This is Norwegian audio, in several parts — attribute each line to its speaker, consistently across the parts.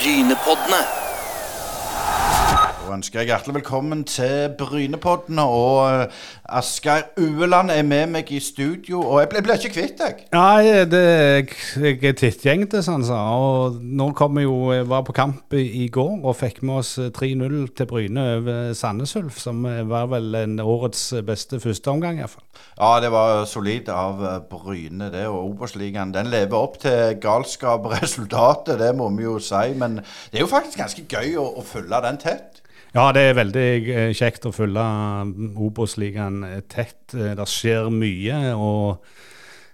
Speaker 1: Brynepoddene.
Speaker 2: Ønsker jeg hjertelig velkommen til Brynepodden. Og eh, Asgeir Ueland er med meg i studio, og jeg ble ikke kvitt deg.
Speaker 3: Nei, det, jeg er tittgjengte, som han sa. Og nå kom vi jo, jeg var på kamp i, går og fikk med oss 3-0 til Bryne over Sandnes Ulf, som var vel en årets beste førsteomgang, iallfall.
Speaker 2: Ja, det var solid av eh, Bryne, det. Og Obos-ligaen den lever opp til galskap resultatet, det må vi jo si. Men det er jo faktisk ganske gøy å, å følge den tett.
Speaker 3: Ja, det er veldig eh, kjekt å følge Obos-ligaen tett. Eh, Det skjer mye. og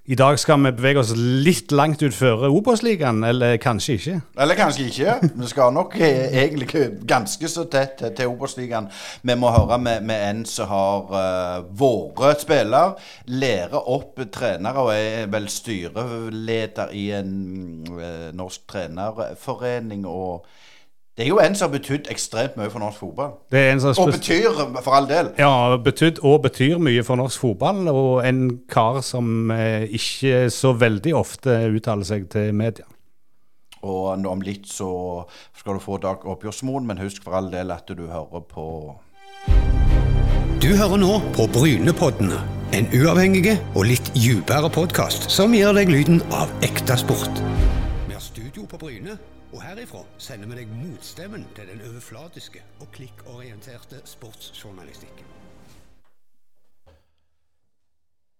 Speaker 3: i dag skal vi bevege oss litt langt utfor Obos-ligaen, eller kanskje ikke.
Speaker 2: Eller kanskje ikke. Vi skal nok eh, egentlig ganske så tett til Obos-ligaen. Vi må høre med, med en som har uh, vært spiller, lærer opp trenere og er vel styreleder i en uh, norsk trenerforening. og det er jo en som har betydd ekstremt mye for norsk fotball.
Speaker 3: Det er en som
Speaker 2: Og betyr, for all del.
Speaker 3: Ja, betydd og betyr mye for norsk fotball, og en kar som eh, ikke så veldig ofte uttaler seg til media.
Speaker 2: Og om litt så skal du få Dag Oppgjørsmoen, men husk for all del at du hører på
Speaker 4: Du hører nå på Brynepoddene, en uavhengig og litt dypere podkast som gir deg lyden av ekte sport. Vi har studio på Bryne, herifra sender vi deg motstemmen til den overflatiske og klikkorienterte sportsjournalistikken.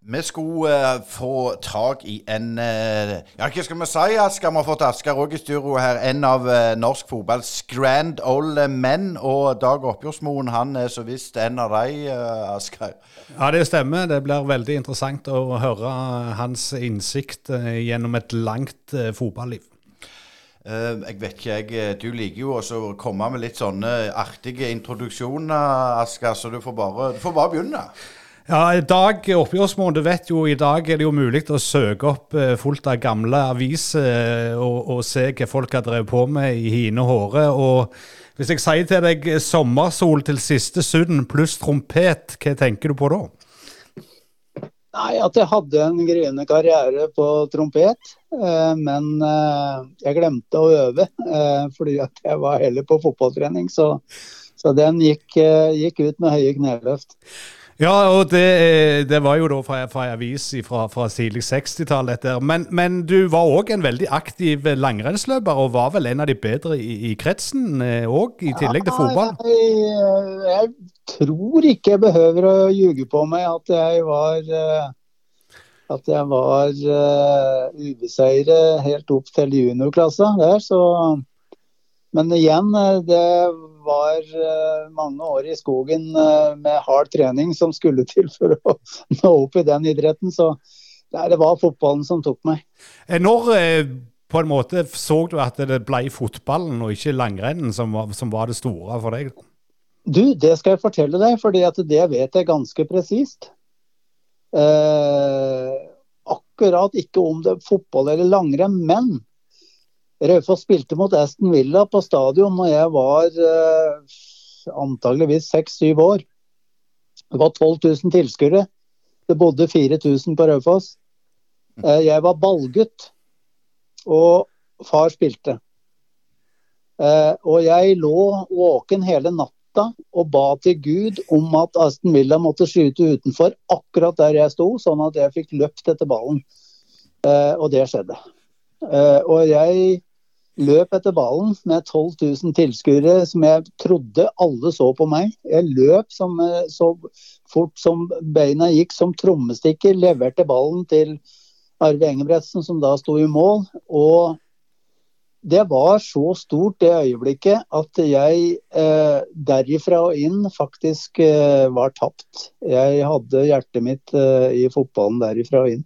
Speaker 2: Vi skulle uh, få tak i en uh, Ja, hva skal vi si? Asker? Vi har fått Asker òg i studio her. En av uh, norsk fotballs grand old men. Og Dag Oppgjørsmoen han er så visst en av de, uh, Asker.
Speaker 3: Ja, det stemmer. Det blir veldig interessant å høre hans innsikt gjennom et langt fotballiv.
Speaker 2: Eh, jeg vet ikke, jeg eh, Du liker jo også å komme med litt sånne artige introduksjoner, Asker, så du får bare, du får bare begynne.
Speaker 3: Ja, i dag, oppgjørsmål, du vet jo, i dag er det jo mulig å søke opp eh, fullt av gamle aviser og, og se hva folk har drevet på med i hine håre. Og hvis jeg sier til deg sommersol til siste sund pluss trompet, hva tenker du på da?
Speaker 5: Nei, at jeg hadde en gryende karriere på trompet. eh, Men eh, jeg glemte å øve eh, fordi at jeg var heller på fotballtrening. Så, så den gikk, gikk ut med høye kneløft.
Speaker 3: Ja, og det, eh, det var jo da fra, fra avis fra, fra tidlig 60-tall, dette. Men, men du var òg en veldig aktiv langrennsløper, og var vel en av de bedre i, i kretsen òg, i tillegg til fotball?
Speaker 5: Jeg, eh, jeg tror ikke jeg behøver å ljuge på meg at jeg var eh, at jeg var uh, ubeseiret helt opp til juniorklassa der, så Men igjen, eh, det var eh, mange år i skogen eh, med hard trening som skulle til for å nå opp i den idretten. Så det var fotballen som tok meg.
Speaker 3: Eh, Når på en måte så du at det ble fotballen og ikke langrennen som var, som var det store for deg?
Speaker 5: Du, det skal jeg fortelle deg, for det vet jeg ganske presist. Eh, akkurat ikke om det er fotball eller langrenn, men Raufoss spilte mot Aston Villa på stadion når jeg var eh, antageligvis seks-syv år. Det var 12 000 tilskuere. Det bodde 4000 på Raufoss. Eh, jeg var ballgutt, og far spilte. Eh, og jeg lå våken hele natta og ba til Gud om at Aston Villa måtte skyte utenfor akkurat der jeg sto, sånn at jeg fikk løpt etter ballen. Eh, og det skjedde. Eh, og jeg løp etter ballen med 12 000 tilskuere som jeg trodde alle så på meg. Jeg løp som, eh, så fort som beina gikk som trommestikker, leverte ballen til Arve Engebretsen, som da sto i mål. og det var så stort det øyeblikket at jeg eh, derifra og inn faktisk eh, var tapt. Jeg hadde hjertet mitt eh, i fotballen derifra og inn.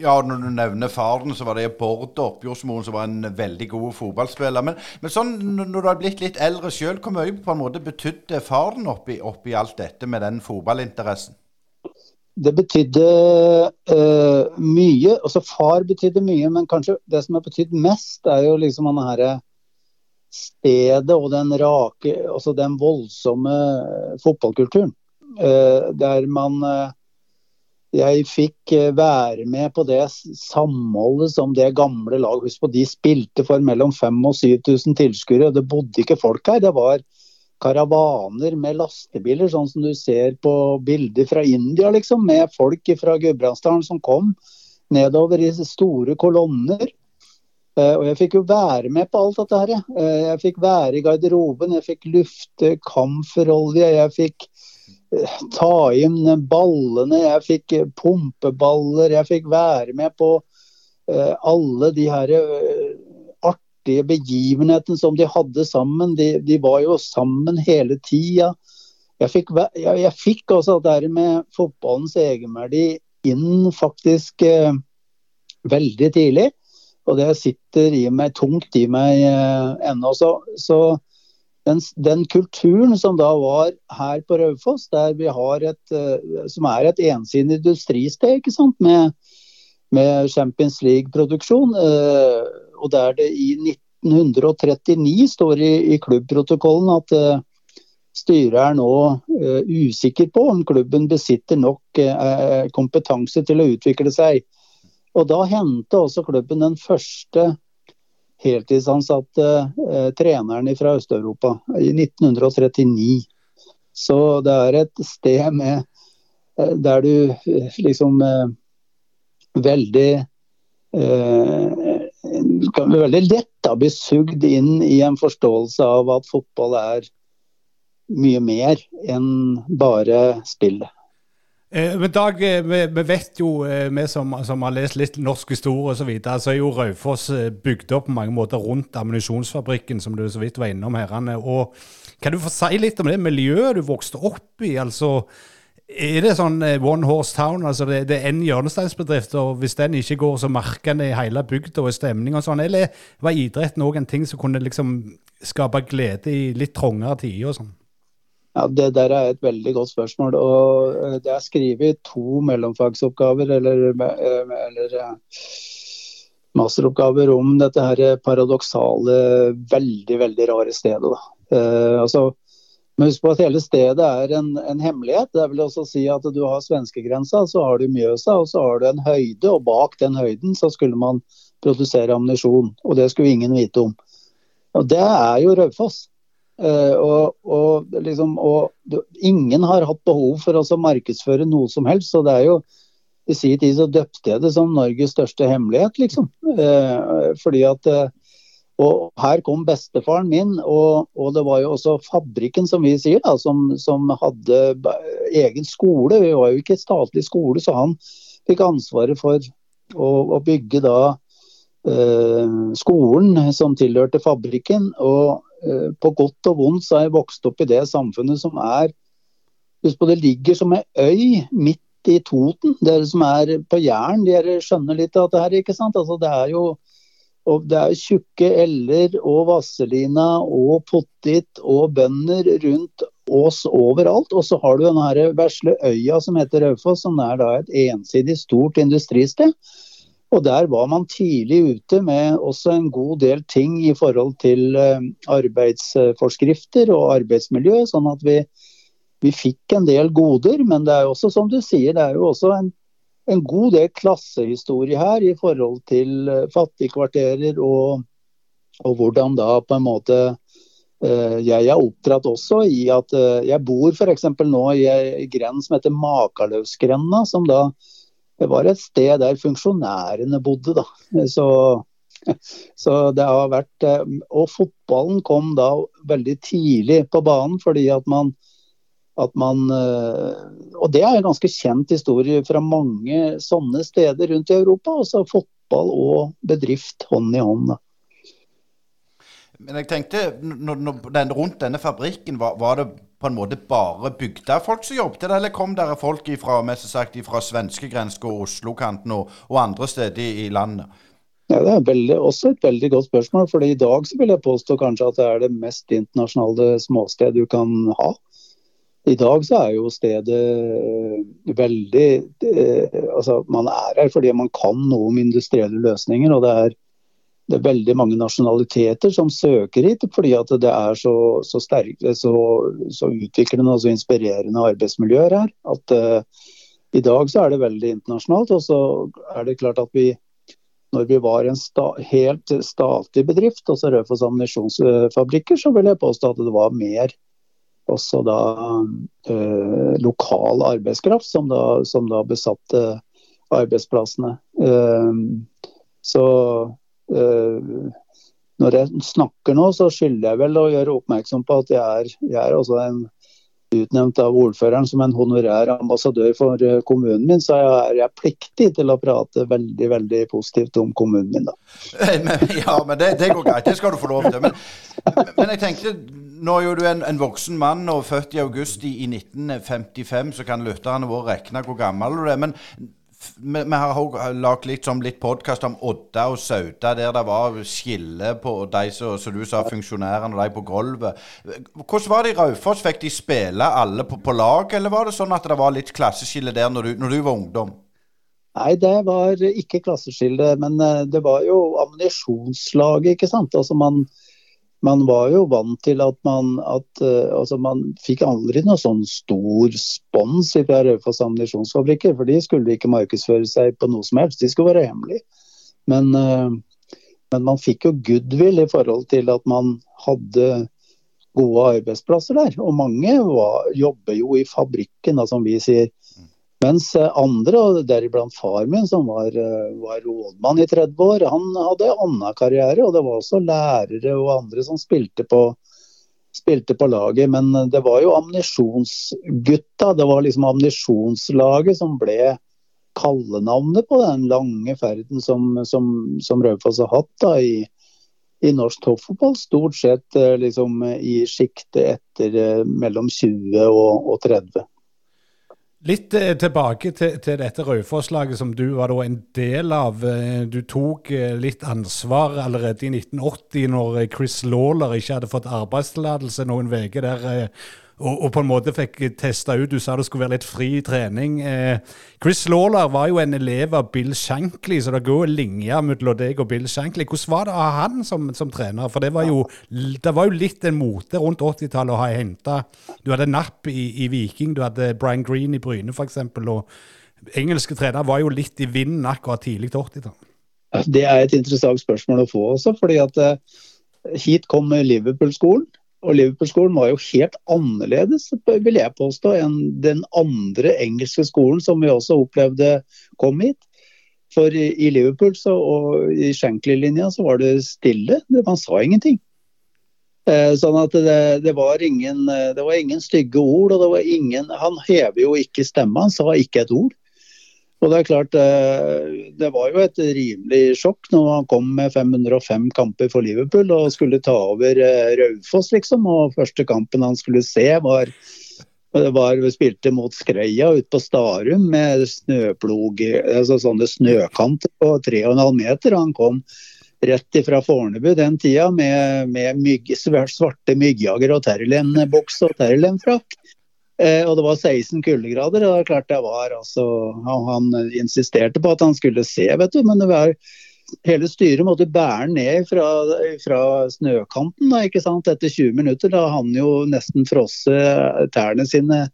Speaker 2: Ja, når du nevner faren, så var det Bård Oppjordsmoen som var en veldig god fotballspiller. Men, men sånn, når du har blitt litt eldre sjøl, hvor mye på en måte betydde faren oppi, oppi alt dette med den fotballinteressen?
Speaker 5: Det betydde uh, mye. Altså far betydde mye, men kanskje det som har betydd mest, er jo liksom han herre stedet og den rake, altså den voldsomme fotballkulturen. Uh, der man eh, jeg fikk eh, være med på det samholdet som det gamle lag Husk på, de spilte for mellom 5000 og 7000 tilskuere. Det bodde ikke folk her. Det var karavaner med lastebiler, sånn som du ser på bilder fra India, liksom. Med folk fra Gudbrandsdalen som kom nedover i store kolonner. Eh, og jeg fikk jo være med på alt dette her. Eh, jeg fikk være i garderoben, jeg fikk lufte kamferolje, jeg fikk ta inn ballene, jeg fikk pumpeballer, jeg fikk være med på uh, alle de her uh, artige begivenhetene som de hadde sammen. De, de var jo sammen hele tida. Jeg fikk, jeg, jeg det med fotballens egenverdi inn faktisk eh, veldig tidlig. Og det sitter i meg tungt i meg ennå. Så, så den, den, kulturen som da var her på Raufoss, uh, som er et ensidig industristed ikke sant? Med, med Champions League-produksjon, uh, og der det i 1939 står i, i klubbprotokollen at uh, styret er nå usikker på om klubben besitter nok kompetanse til å utvikle seg. Og Da hendte også klubben den første heltidsansatte eh, treneren fra Øst-Europa i 1939. Så det er et sted med eh, der du eh, liksom eh, veldig eh, Veldig lett da bli sugd inn i en forståelse av at fotball er mye mer enn bare spill.
Speaker 3: Eh, men Dag, eh, vi, vet jo, eh, vi som, som, har lest litt norsk historie osv., så, videre, så er jo Raufoss bygd opp på mange måter rundt ammunisjonsfabrikken, som du så vidt var innom her. Og Kan du få si litt om det miljøet du vokste opp i? altså er det sånn one horse town? altså Det, det er én hjørnesteinsbedrift, og hvis den ikke går, så merker en det i hele bygda og stemning og sånn? Eller var idretten òg en ting som kunne liksom skape glede i litt trangere tider og sånn?
Speaker 5: Ja, Det der er et veldig godt spørsmål. og eh, Det er skrevet to mellomfagsoppgaver eller, eh, eller eh, masteroppgaver om dette her paradoksale, veldig veldig rare stedet. Eh, altså, men husk på at hele stedet er en, en, hemmelighet. Det vil også si at du har svenskegrensa, så har du Mjøsa, og så har du en høyde. Og bak den høyden så skulle man produsere ammunisjon. Og det skulle ingen vite om. Og det er jo Raufoss. Uh, og, og, liksom, og, ingen har hatt behov for å markedsføre noe som helst. Så det er jo I sin tid så døpte jeg det som Norges største hemmelighet, liksom. Uh, fordi at uh, Og her kom bestefaren min, og, og, det var jo også fabrikken, som vi sier, da, som, som hadde egen skole. Vi var jo ikke statlig skole, så han fikk ansvaret for å, å bygge da skolen som tilhørte fabrikken. og Eh, på godt og vondt så har jeg vokst opp i det samfunnet som er Husk på det ligger som ei øy midt i Toten. Dere som er på Jæren, dere skjønner litt av det her, ikke sant? Altså, det er jo og det er tjukke eller og Vasselina og pottit og bønder rundt oss overalt. Og så har du denne vesle øya som heter Raufoss, som er et ensidig stort industristed. Og Der var man tidlig ute med også en god del ting i forhold til eh, arbeidsforskrifter og arbeidsmiljø, sånn at vi, vi fikk en del goder. Men det er også som du sier, det er jo også en, en god del klassehistorie her i forhold til eh, fattigkvarterer og, og hvordan da på en måte eh, jeg er oppdratt også i at jeg bor f.eks. nå i ei grend som heter Makaløvsgrenda, som da det var et sted der funksjonærene bodde, da. Så, så, det har vært eh, Og fotballen kom da veldig tidlig på banen fordi at man, at man eh, Og det er en ganske kjent historie fra mange sånne steder rundt i Europa. Altså fotball og bedrift hånd i hånd.
Speaker 2: Men jeg tenkte, når, når den, rundt denne fabrikken, var, var, det på en måte bare bygdefolk som jobbet der, eller kom der folk ifra, mest sagt, ifra svenskegrensa og Oslo-kanten og, og, andre steder i, landet?
Speaker 5: Ja, Det er veldig, også et veldig godt spørsmål. for i dag vil jeg påstå kanskje at det er det mest internasjonale småstedet du kan ha. I dag så er jo stedet øh, veldig øh, altså Man er her fordi man kan noe om industrielle løsninger. og det er det er veldig mange nasjonaliteter som søker hit, fordi at det er så, så sterke, så, så, utviklende og så inspirerende arbeidsmiljøer her. At uh, I dag så er det veldig internasjonalt, og så er det klart at vi når vi var en sta helt statlig bedrift, altså Raufoss ammunisjonsfabrikker, så vil jeg påstå at det var mer også da uh, lokal arbeidskraft som da, som da besatte arbeidsplassene. Uh, så når jeg snakker nå, så skylder jeg vel å gjøre oppmerksom på at jeg er, jeg er også en utnevnt av ordføreren som en honorær ambassadør for eh, kommunen min, så er jeg pliktig til å prate veldig veldig positivt om kommunen min. da.
Speaker 2: ja, men det, det, går greit. Det skal du få lov til. Men, men jeg tenkte, nå er jo du en, en voksen mann og født i august i, i 1955, så kan lytterne våre regne hvor gammel du er. Men vi, har lagt lagd litt, sånn, litt podkast om Odda og Sauda, der det var skille på de som, som du sa, funksjonærene og de på gulvet. Hvordan var det i Raufoss? Fikk de spille alle på, på, lag, eller var det sånn at det var litt klasseskille der når du, når du var ungdom?
Speaker 5: Nei, det var ikke klasseskille, men eh, det var jo ammunisjonslaget, ikke sant. Altså man man var jo vant til at man at, uh, altså man fikk aldri noe sånn stor spons fra Raufoss ammunisjonsfabrikker, for de skulle ikke markedsføre seg på noe som helst, de skulle være hemmelige. Men, uh, men man fikk jo goodwill i forhold til at man hadde gode arbeidsplasser der. Og mange var, jobber jo i fabrikken, da, som vi sier. Mens eh, andre, og deriblant far min, som var, eh, var rådmann i 30 år, han hadde annen karriere. Og det var også lærere og andre som spilte på, spilte på laget. Men det var jo ammunisjonsgutta, det var liksom ammunisjonslaget som ble kallenavnet på den lange ferden som, som, som Raufoss har hatt da, i, i norsk toppfotball. Stort sett eh, liksom, i sjiktet etter mellom 20 og, og 30.
Speaker 3: Litt eh, tilbake til, til dette Raufoss-laget som du var en del av. Eh, du tok eh, litt ansvar allerede i 1980, når Chris Lawler ikke hadde fått arbeidstillatelse noen uker der. Og, og, på en måte fikk testa ut Du sa det skulle være litt fri trening. Eh, Chris Lawler var jo en elev av Bill Shankly, så det går en linje mellom deg og Bill Shankly. Hvordan var det ha han som, som, trener? For det var, jo, det var jo litt en mote rundt 80-tallet å ha henta Du hadde Napp i, i, Viking, du hadde Brian Green i Bryne f.eks. Og engelske trenere var jo litt i vinden akkurat tidlig til 80-tallet.
Speaker 5: Det er et interessant spørsmål å få også, fordi at eh, hit kom Liverpool-skolen. Og Liverpool-skolen var jo helt annerledes, vil jeg påstå, enn den andre engelske skolen som vi også opplevde kom hit. For i Liverpool så, og i Shankly-linja så var det stille. Man sa ingenting. Eh, sånn at det, det, var ingen, det, var ingen, stygge ord. og det var ingen, Han hever jo ikke stemma, han sa ikke et ord. Og Det er klart, eh, det var jo et rimelig sjokk når han kom med 505 kamper for Liverpool og skulle ta over eh, Raufoss, liksom. Og første kampen han skulle se, var, var spilte mot Skreia ute på Starum med snøplog, altså sånne snøkanter på 3,5 meter. og Han kom rett ifra Fornebu den tida med, med mygg, svarte myggjager og Terlen-boks og Terlen-frakk. Eh, og det var 16 kuldegrader. og det klart jeg var altså, han, han, insisterte på at han skulle se, vet du. Men det var, hele styret måtte bære ned fra, fra snøkanten da, ikke sant? etter 20 minutter. Da han jo nesten frosset tærne sine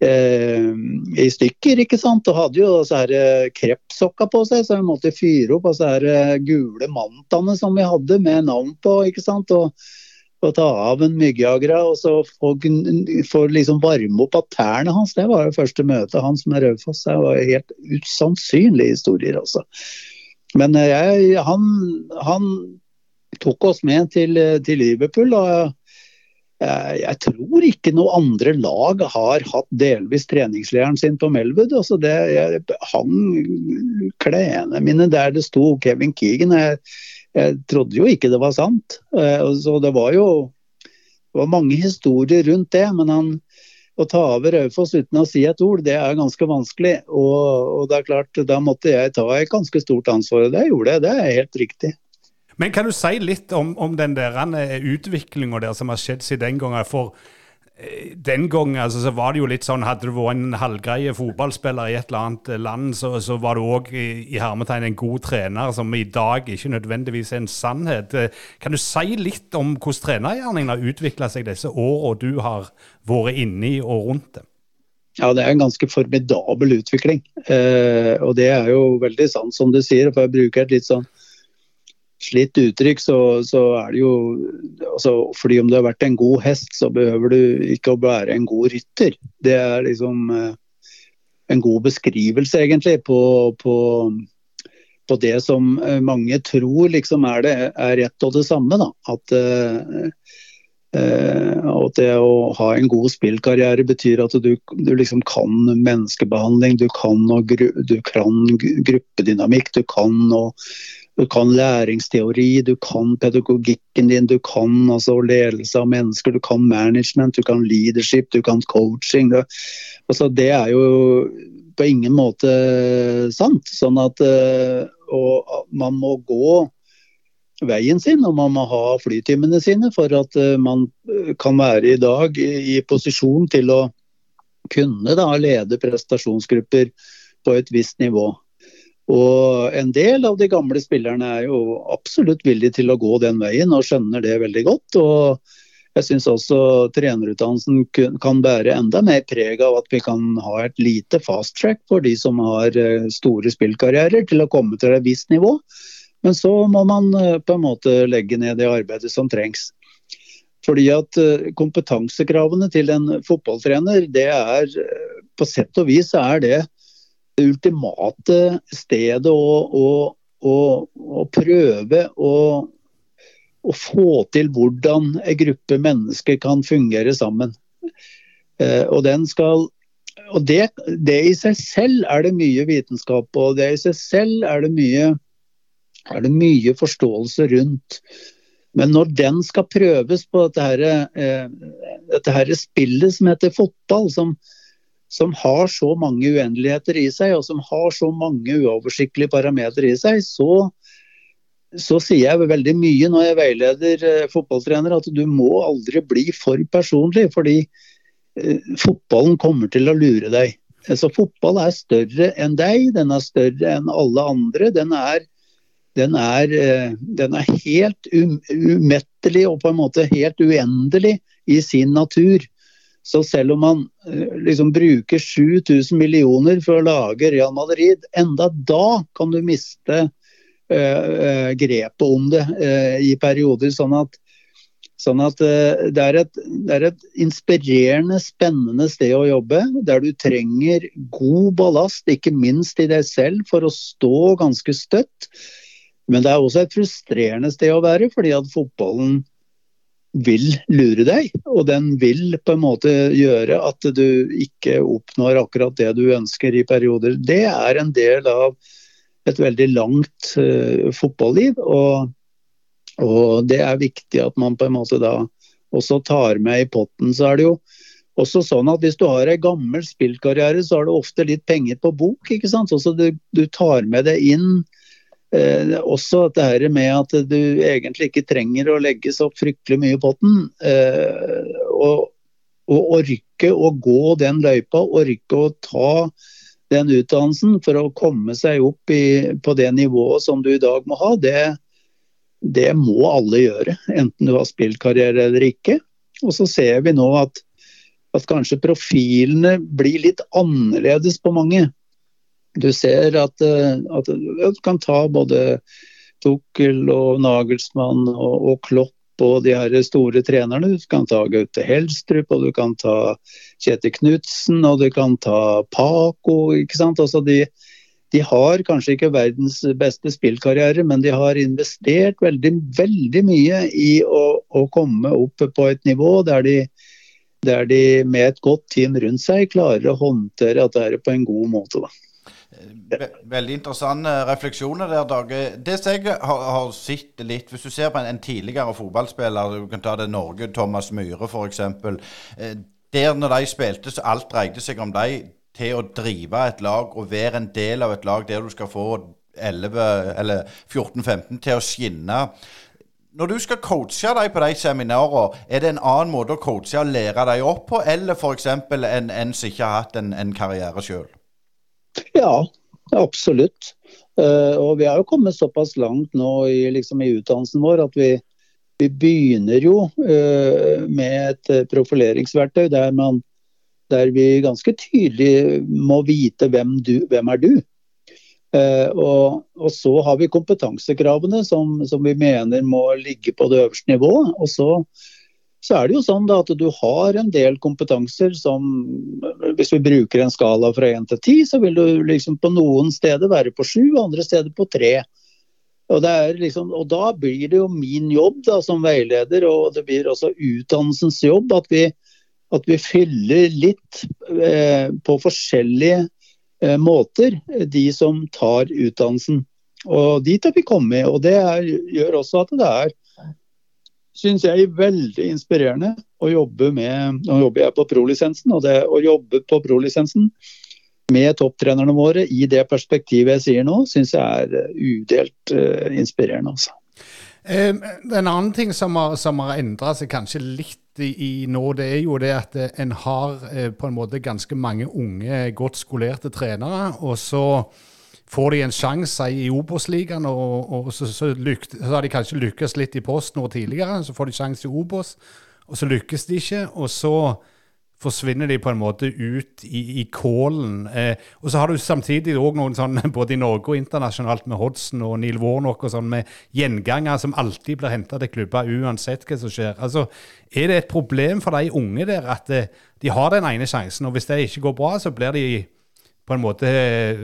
Speaker 5: eh, i stykker. ikke sant? Og hadde jo så her eh, krepsokka på seg, så vi måtte fyre opp disse eh, gule mantaene som vi hadde med navn på. ikke sant? Og å ta av en myggjagere og så få, få liksom varme opp av tærne hans. Det var det første møtet hans med Raufoss. Det var helt usannsynlige historier, altså. Men eh, jeg, han, han, tok oss med til, til Liverpool. og jeg, jeg, tror ikke noe andre lag har hatt delvis treningslederen sin på Melwood. Altså det, jeg hang klærne mine der det sto Kevin Keegan. Jeg, jeg trodde jo ikke det var sant. Eh, så det var jo det var mange historier rundt det. Men han, å ta over Raufoss uten å si et ord, det er ganske vanskelig. Og, og, det er klart, da måtte jeg ta et ganske stort ansvar. Og det gjorde jeg, det er helt riktig.
Speaker 3: Men kan du si litt om, om den der eh, utviklinga der som har skjedd siden den gangen? For den gangen altså, så var det jo litt sånn Hadde du vært en halvgreie fotballspiller i et eller annet eh, land, så, så var du òg i, i hermetegn en god trener, som i dag ikke nødvendigvis er en sannhet. Eh, kan du si litt om hvordan trenergjerningen har utvikla seg disse åra du har vært inni og rundt det?
Speaker 5: ja, det er en ganske formidabel utvikling. Eh, og det er jo veldig sant som du sier. For jeg bruker et litt sånn slitt uttrykk, så, så, er det jo altså, Fordi om du har vært en god hest, så behøver du ikke å være en god rytter. Det er liksom eh, en god beskrivelse, egentlig, på, på, på, det som eh, mange tror liksom er, det, er rett og det samme. Da. At eh, Eh, og det å ha en god spillkarriere betyr at du, du liksom kan menneskebehandling, du kan, du kan gruppedynamikk, du kan, du kan, læringsteori, du kan pedagogikken din, du kan altså ledelse av mennesker, du kan management, du kan leadership, du kan coaching. Det, altså, det er jo på ingen måte sant. Sånn at eh, og man må gå veien sin, og man må ha flytimene sine for at eh, man eh, kan være i dag i posisjon til å kunne da, lede prestasjonsgrupper på et visst nivå. Og En del av de gamle spillerne er jo absolutt villige til å gå den veien og skjønner det veldig godt. og jeg syns også trenerutdannelsen kan bære enda mer preg av at vi kan ha et lite fast track for de som har eh, store spillkarrierer, til å komme til et visst nivå. Men så må man eh, på en måte legge ned det arbeidet som trengs. Fordi at eh, kompetansekravene til en fotballtrener, det er på sett og vis er det det ultimate stedet å, å, å, å prøve å, få til hvordan en gruppe mennesker kan fungere sammen. og den skal og det, det i seg selv er det mye vitenskap og det i seg selv er det mye er det mye forståelse rundt. Men når den skal prøves på dette, her, eh, dette her spillet som heter fotball, som, som, har så mange uendeligheter i seg, og som har så mange uoversiktlige parametere i seg, så, så sier jeg veldig mye når jeg veileder eh, fotballtrenere at du må aldri bli for personlig, fordi eh, fotballen kommer til å lure deg. Så Fotball er større enn deg, den er større enn alle andre. Den er den er, eh, den er helt umettelig og på en måte helt uendelig i sin natur. Så selv om man eh, liksom bruker 7000 millioner for å lage Real Madrid, enda da kan du miste uh, grepet om det i perioder. Sånn at, sånn at det, er et, det, er et, inspirerende, spennende sted å jobbe. Der du trenger god ballast, ikke minst i deg selv, for å stå ganske støtt. Men det er også et frustrerende sted å være, fordi at fotballen vil lure deg. Og den vil på en måte gjøre at du ikke oppnår akkurat det du ønsker i perioder. Det er en del av et veldig langt uh, fotballiv. Og, og, det er viktig at man på en måte da også tar med i potten. Så er det jo også sånn at hvis du har en gammel spillkarriere, så har du ofte litt penger på bok. ikke sant? Så du, du tar med det inn Eh, også dette med at du egentlig ikke trenger å legge så fryktelig mye i potten. Eh, og, og orke å gå den løypa, orke å ta den utdannelsen for å komme seg opp i, på det nivået som du i dag må ha, det, det må alle gjøre. Enten du har spillkarriere eller ikke. Og så ser vi nå at, at kanskje profilene blir litt annerledes på mange. Du ser at, eh, at du kan ta både Tukkel og Nagelsmann og, og Klopp og de her store trenerne. Du kan ta Gaute Helstrup, og du kan ta Kjetil Knutsen, og du kan ta Paco. ikke sant? Altså de, de, har kanskje ikke verdens beste spillkarriere, men de har investert veldig, veldig mye i å, å komme opp på et nivå der de, der de med et godt team rundt seg klarer å håndtere dette på en god måte. da.
Speaker 2: Veldig interessante refleksjoner der, Dag. Det som jeg har, har, sett litt Hvis du ser på en, en, tidligere fotballspiller, du kan ta det Norge, Thomas Myhre f.eks. Eh, der når de spilte, så alt dreide seg om de til å drive et lag og være en del av et lag der du skal få 11 eller 14-15 til å skinne. Når du skal coache dem på de seminarene, er det en annen måte å coache og lære dem opp på, eller f.eks. en, en som ikke har hatt en, en karriere sjøl?
Speaker 5: Ja, absolutt. Uh, og vi har jo kommet såpass langt nå i, liksom, i utdannelsen vår at vi, vi begynner jo uh, med et profileringsverktøy der man der vi ganske tydelig må vite hvem, du, hvem er du eh, og, og, så har vi kompetansekravene som, som, vi mener må ligge på det øverste nivået. Og så, så er det jo sånn at du har en del kompetanser som Hvis vi bruker en skala fra 1 til 10, så vil du liksom på noen steder være på 7, andre steder på 3. Og, liksom, og, da blir det jo min jobb da, som veileder, og det blir også utdannelsens jobb, at vi, at vi fyller litt eh, på forskjellige eh, måter de som tar utdannelsen. Og dit har vi kommet. Og det er, gjør også at det er syns jeg veldig inspirerende å jobbe med Nå jobber jeg på prolisensen, og det å jobbe på prolisensen med topptrenerne våre i det perspektivet jeg sier nå, syns jeg er eh, udelt uh, inspirerende. Altså.
Speaker 3: Um, en annen ting som har, som har endra seg kanskje litt i, i, nå, det er jo det at en har på en måte ganske mange unge, godt skolerte trenere. Og så får de en sjanse i Obos-ligaen, og, og så, så, lykt, så, har de kanskje lykkes litt i post noe tidligere. Så får de sjanse i Obos, og så lykkes de ikke. og så forsvinner de på en måte ut i, i kålen. Eh, og så har du samtidig òg noen sånn, både i Norge og internasjonalt, med Hodson og Neil Warnock og sånn, med gjenganger som alltid blir henta til klubber uansett hva som skjer. Altså, Er det et problem for de unge der at eh, de har den ene sjansen, og hvis det ikke går bra, så blir de på en måte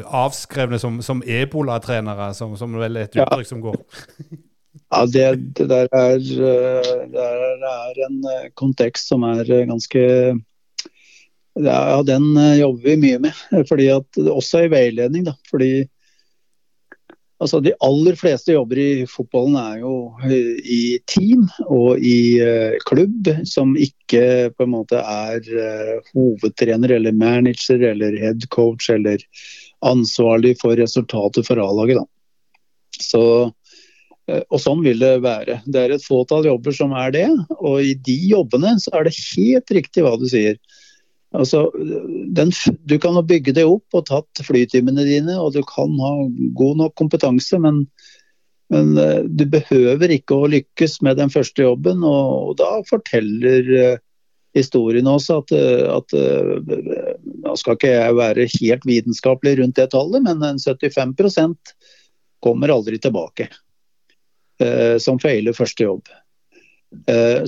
Speaker 3: avskrevne som, som ebolatrenere, som, som vel er et uttrykk ja. som går?
Speaker 5: Ja, det, det, der er, eh, det er en eh, kontekst som er ganske ja, den eh, jobber vi mye med. Fordi at, også i veiledning. Da. Fordi altså, de aller fleste jobber i fotballen er jo eh, i team og i uh, klubb, som ikke på en måte er uh, hovedtrener eller manager eller head coach eller ansvarlig for resultatet for A-laget. Så, og sånn vil det være. Det er et fåtall jobber som er det, og i de jobbene så er det helt riktig hva du sier. Altså, den, du kan bygge det opp og tatt flytimene dine, og du kan ha god nok kompetanse, men, men eh, du behøver ikke å lykkes med den første jobben. Og, og da forteller uh, historien også at, eh, at Nå skal ikke jeg være helt vitenskapelig rundt det tallet, men en 75% kommer aldri tilbake som feiler første jobb.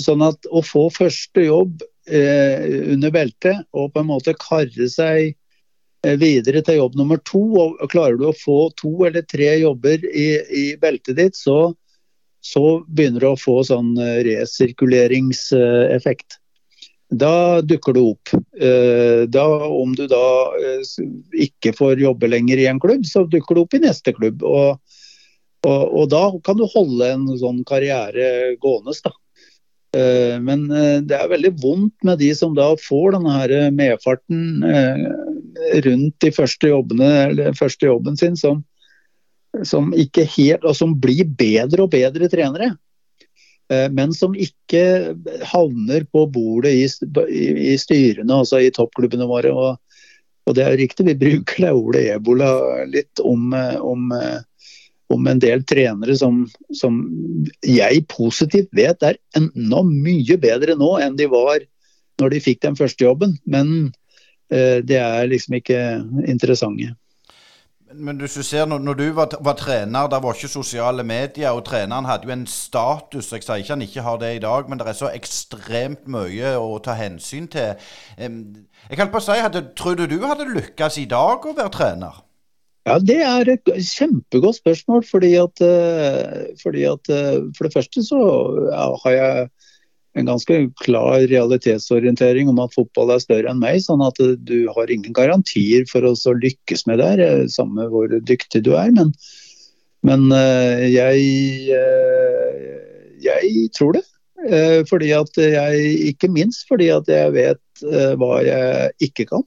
Speaker 5: sånn at å få første jobb eh, under beltet og på en måte karre seg eh, videre til jobb nummer to. og Klarer du å få to eller tre jobber i, i beltet ditt, så, så, begynner du å få sånn eh, resirkuleringseffekt. Da dukker du opp. Eh, da, om du da ikke får jobbe lenger i en klubb, så dukker du opp i neste klubb. Og, og, og da kan du holde en sånn karriere gående. da. Eh, men eh, det er veldig vondt med de som da får denne her medfarten eh, rundt de første jobbene, eller første jobben sin, som, som, ikke helt, og som blir bedre og bedre trenere. Men som ikke havner på bordet i, i styrene, altså i toppklubbene våre. Og, og, det er riktig, vi bruker det ordet ebola litt om, om om en del trenere som, som, jeg positivt vet er enda mye bedre nå enn de var når de fikk den første jobben. Men eh, det er liksom ikke interessante.
Speaker 2: Men du ser, når, du var, var, trener, det var ikke sosiale medier, og treneren hadde jo en status. Jeg sier ikke han ikke har det i dag, men det er så ekstremt mye å ta hensyn til. Jeg kan å si, hadde, Tror du du hadde lykkes i dag å være trener?
Speaker 5: Ja, Det er et kjempegodt spørsmål. fordi at, eh, fordi at eh, For det første så har jeg en ganske klar realitetsorientering om at fotball er større enn meg. Sånn at eh, du har ingen garantier for å lykkes med det, samme hvor dyktig du er. Men, men jeg, jeg tror det. Fordi at jeg, ikke minst fordi at jeg vet hva jeg ikke kan.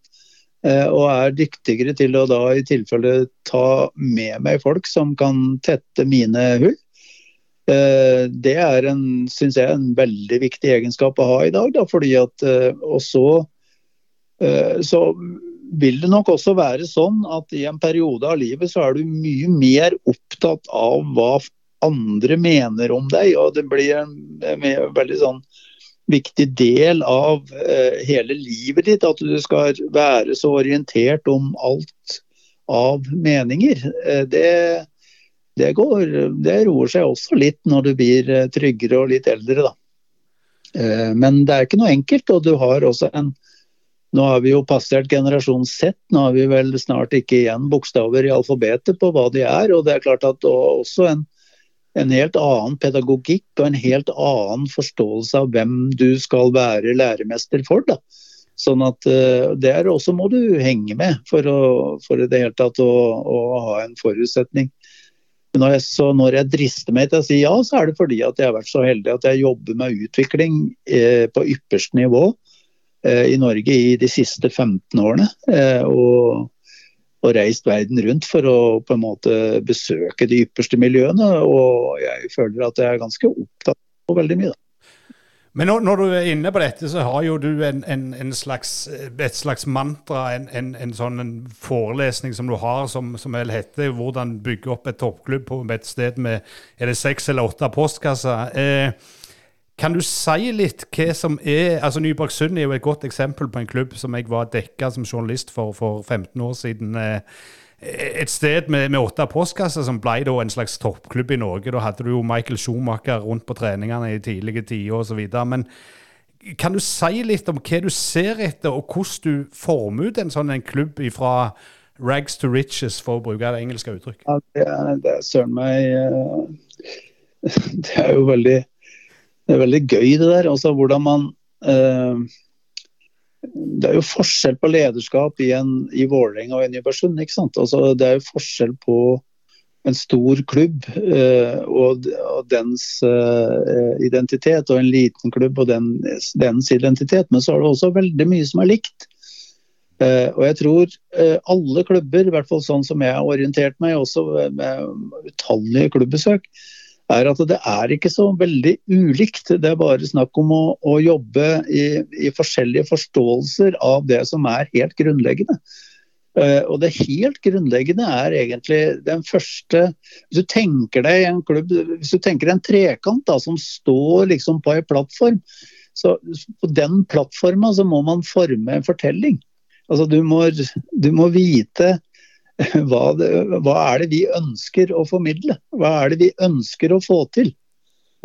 Speaker 5: Eh, og er dyktigere til å da i tilfelle ta med meg folk som kan tette mine hull. Eh, det er en, synes jeg, en veldig viktig egenskap å ha i dag. Da, fordi at, eh, og så, så vil det nok også være sånn at i en periode av livet så er du mye mer opptatt av hva andre mener om deg. og Det blir en, en veldig sånn viktig del av eh, hele livet ditt. At du skal være så orientert om alt av meninger. Eh, det, det, går, det roer seg også litt når du blir eh, tryggere og litt eldre, da. Men det er ikke noe enkelt, og du har også en nå har vi jo passert generasjon Z, nå har vi vel snart ikke igjen bokstaver i alfabetet på hva de er. Og det er klart at også en, en helt annen pedagogikk og en helt annen forståelse av hvem du skal være læremester for. da. Sånn at uh, Der også må du henge med for, å, for det hele tatt å, å ha en forutsetning. Når jeg, så når jeg drister meg til å si ja, så er det fordi at jeg har vært så heldig at jeg jobber med utvikling eh, på ypperste nivå eh, i Norge i de siste 15 årene. Eh, og, og, reist verden rundt for å på en måte besøke de ypperste miljøene. Og jeg føler at jeg er ganske opptatt av veldig mye. Da.
Speaker 3: Men når, når, du er inne på dette, så har jo du en, en, en slags, et slags mantra, en, en sånn forelesning som du har, som, som vel heter 'Hvordan bygge opp et toppklubb på et sted med er det seks eller åtte postkasser'. Eh, kan du si litt hva som er altså Nybergsund er jo et godt eksempel på en klubb som jeg var dekka som journalist for for 15 år siden. Eh, et sted med, med åtte postkasser som ble da en slags toppklubb i Norge. Da hadde du jo Michael Schumacher rundt på treningene i tidlige tider osv. Men kan du si litt om hva du ser etter, og hvordan du former ut en sånn en klubb fra rags to riches, for å bruke det engelske uttrykket?
Speaker 5: Ja, det er, søren meg eh, Det er jo veldig, det er veldig gøy, det der. Altså hvordan man eh, det er jo forskjell på lederskap i, en, i Vålerenga og i Nybergsund. ikke sant? Altså, det er jo forskjell på en stor klubb eh, og, og, dens eh, identitet, og en liten klubb og den, dens identitet. Men så er det også veldig mye som er likt. Uh, og jeg tror alle klubber, i hvert fall sånn som jeg har orientert meg, også med utallige klubbbesøk, er at det er ikke så veldig ulikt. Det er bare snakk om å, å jobbe i, i, forskjellige forståelser av det som er helt grunnleggende. Uh, og det helt grunnleggende er egentlig den første Hvis du tenker deg en klubb, hvis du tenker en trekant da, som står liksom på en plattform, så på den plattforma må man forme en fortelling. Altså du må, du må vite hva, det, hva, er det vi ønsker å formidle? Hva er det vi ønsker å få til?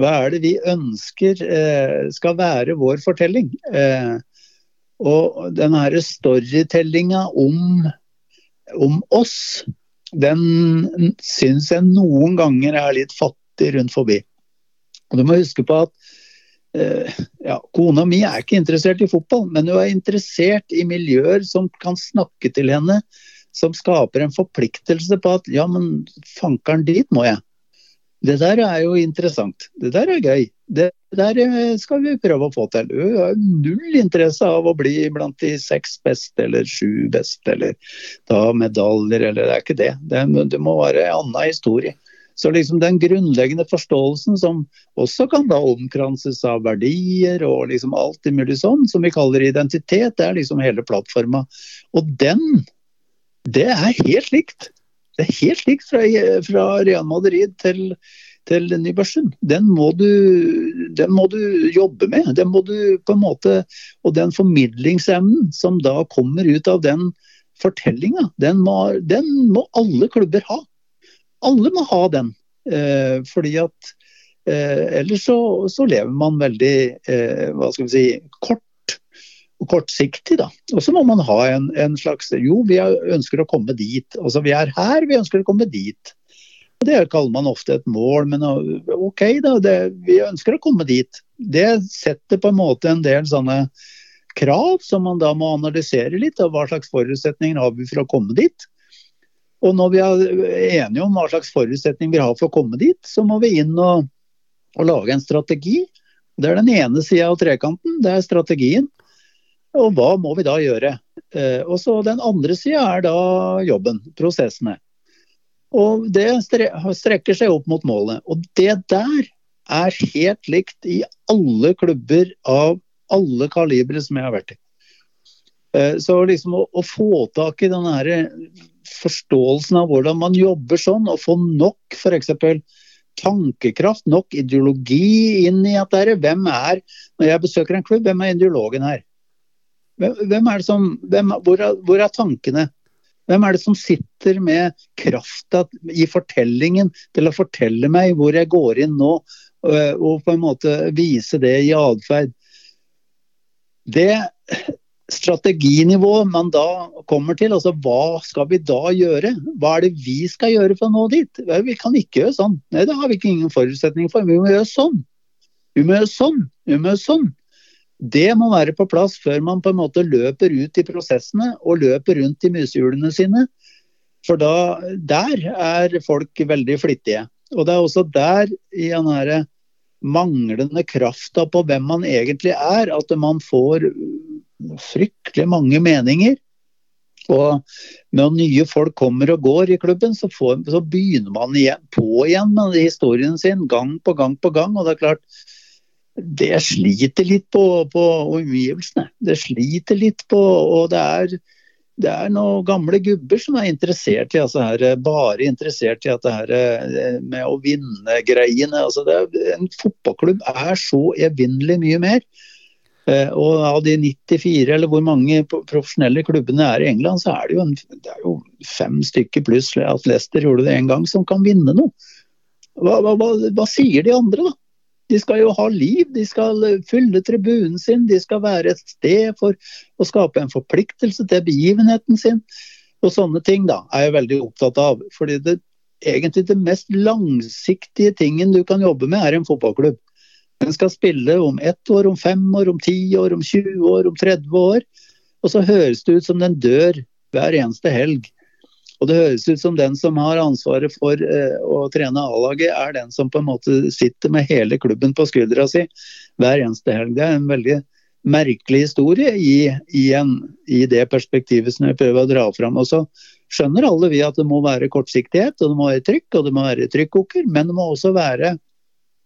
Speaker 5: Hva er det vi ønsker eh, skal være vår fortelling? Eh, og den herre storytellinga om, om, oss, den syns jeg noen ganger er litt fattig rundt forbi. Og Du må huske på at eh, ja, kona mi er ikke interessert i fotball, men hun er interessert i miljøer som kan snakke til henne som skaper en forpliktelse på at ja, men fankeren, dit må jeg. Det der er jo interessant. Det der er gøy. Det der eh, skal vi prøve å få til. Hun har null interesse av å bli blant de seks beste eller sju beste eller ta medaljer, eller det er ikke det. Det, det må være en annen historie. Så liksom den grunnleggende forståelsen som også kan da omkranses av verdier og liksom alt mulig sånn, som vi kaller identitet, det er liksom hele plattforma. Og den det er helt likt. Det er helt likt fra, fra Real Madrid til, til Nybergsund. Den, den, må du jobbe med. Den må du på en måte, Og den formidlingsevnen som da kommer ut av den fortellinga, den, den, må alle klubber ha. Alle må ha den. Eh, fordi at eh, ellers så, så, lever man veldig eh, hva skal vi si, kort kortsiktig. da. Og så må man ha en, en, slags Jo, vi ønsker å komme dit. Altså, Vi er her, vi ønsker å komme dit. Og Det kaller man ofte et mål, men OK, da. Det, vi ønsker å komme dit. Det setter på en måte en del sånne krav som man da må analysere litt. Og Hva slags forutsetninger har vi for å komme dit? Og når vi er enige om hva slags forutsetninger vi har for å komme dit, så må vi inn og, og lage en strategi. Det er den ene sida av trekanten, det er strategien. Og hva må vi da gjøre? Eh, og så Den andre sida er da jobben, prosessene. Og Det strekker seg opp mot målet. Og det der er helt likt i alle klubber av alle kalibre som jeg har vært i. Eh, så liksom å, å få tak i den her forståelsen av hvordan man jobber sånn, og få nok f.eks. tankekraft, nok ideologi inn i at det er Hvem er, når jeg besøker en klubb, hvem er ideologen her? Hvem, er det som, hvem, hvor, er, hvor er tankene? Hvem er det som sitter med krafta i fortellingen til å fortelle meg hvor jeg går inn nå, og på en måte vise det i atferd? Det strateginivået man da kommer til, altså hva skal vi da gjøre? Hva er det vi skal gjøre for å nå dit? Vi kan ikke gjøre sånn. Nei, det har vi ikke ingen forutsetning for. Vi må gjøre sånn. Vi må gjøre sånn. Vi må gjøre sånn. Det må være på plass før man på en måte løper ut i prosessene og løper rundt i musehjulene sine. For da, der er folk veldig flittige. Og det er også der i den her manglende krafta på hvem man egentlig er, at man får fryktelig mange meninger. Og når nye folk kommer og går i klubben, så, får, så begynner man igjen, på igjen med historien sin gang på gang på gang. Og det er klart, det sliter litt på, på omgivelsene. Det sliter litt på Og det er, det er noen gamle gubber som er interessert i altså her, bare interessert i at det her eh, med å vinne greiene. Altså en fotballklubb er så evinnelig mye mer. Eh, og av de 94, eller hvor mange profesjonelle klubbene er i England, så er det jo, en, det er jo fem stykker pluss at Leicester gjorde det en gang, som kan vinne noe. Hva, hva, hva sier de andre, da? De skal jo ha liv, de skal fylle tribunen sin, de skal være et sted for å skape en forpliktelse til begivenheten sin. Og sånne ting da, er jeg veldig opptatt av. fordi det egentlig det mest langsiktige tingen du kan jobbe med, er en fotballklubb. Den skal spille om ett år, om fem år, om ti år, om 20 år, om 30 år. Og så høres det ut som den dør hver eneste helg. Og det høres ut som den som har ansvaret for eh, å trene A-laget, er den som på en måte sitter med hele klubben på skuldra si hver eneste helg. Det er en veldig merkelig historie i, i, en, i det perspektivet som jeg prøver å dra fram. Og så skjønner alle vi at det må være kortsiktighet, og det må være trykk, og det må være trykkoker, men det må også være